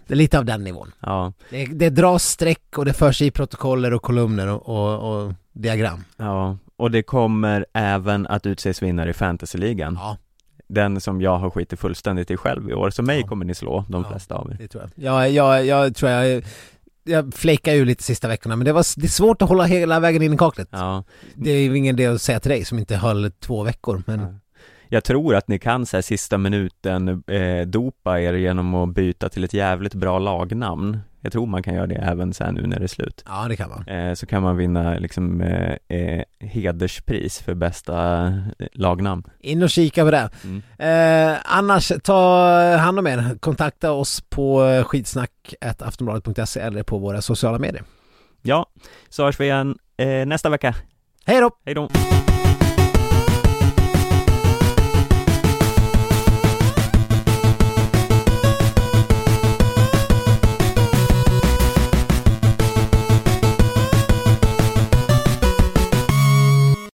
Speaker 1: Det är lite av den nivån.
Speaker 2: Ja,
Speaker 1: Det, det dras streck och det förs i protokoller och kolumner och, och, och diagram.
Speaker 2: ja, och det kommer även att utses vinnare i fantasyligan.
Speaker 1: Ja,
Speaker 2: Den som jag har skitit fullständigt i själv i år, så mig
Speaker 1: Ja.
Speaker 2: kommer ni slå, de
Speaker 1: Ja.
Speaker 2: flesta av er.
Speaker 1: det tror jag. Jag, jag, jag tror jag, jag fläckar ur lite sista veckorna men det, var, det är svårt att hålla hela vägen in i kaklet.
Speaker 2: Ja,
Speaker 1: Det är ju ingen del att säga till dig som inte höll två veckor men
Speaker 2: Ja. Jag tror att ni kan så här, sista minuten eh, dopa er genom att byta till ett jävligt bra lagnamn Jag tror man kan göra det även sen nu när det är slut
Speaker 1: ja det kan man.
Speaker 2: eh, Så kan man vinna liksom eh, eh, hederspris för bästa eh, lagnamn
Speaker 1: In och kika på det.
Speaker 2: mm.
Speaker 1: Eh, annars, ta hand om er. Kontakta oss på skitsnack.aftonbladet.se eller på våra sociala medier.
Speaker 2: Ja, så hörs vi igen nästa vecka
Speaker 1: Hej då!
Speaker 2: Hej då!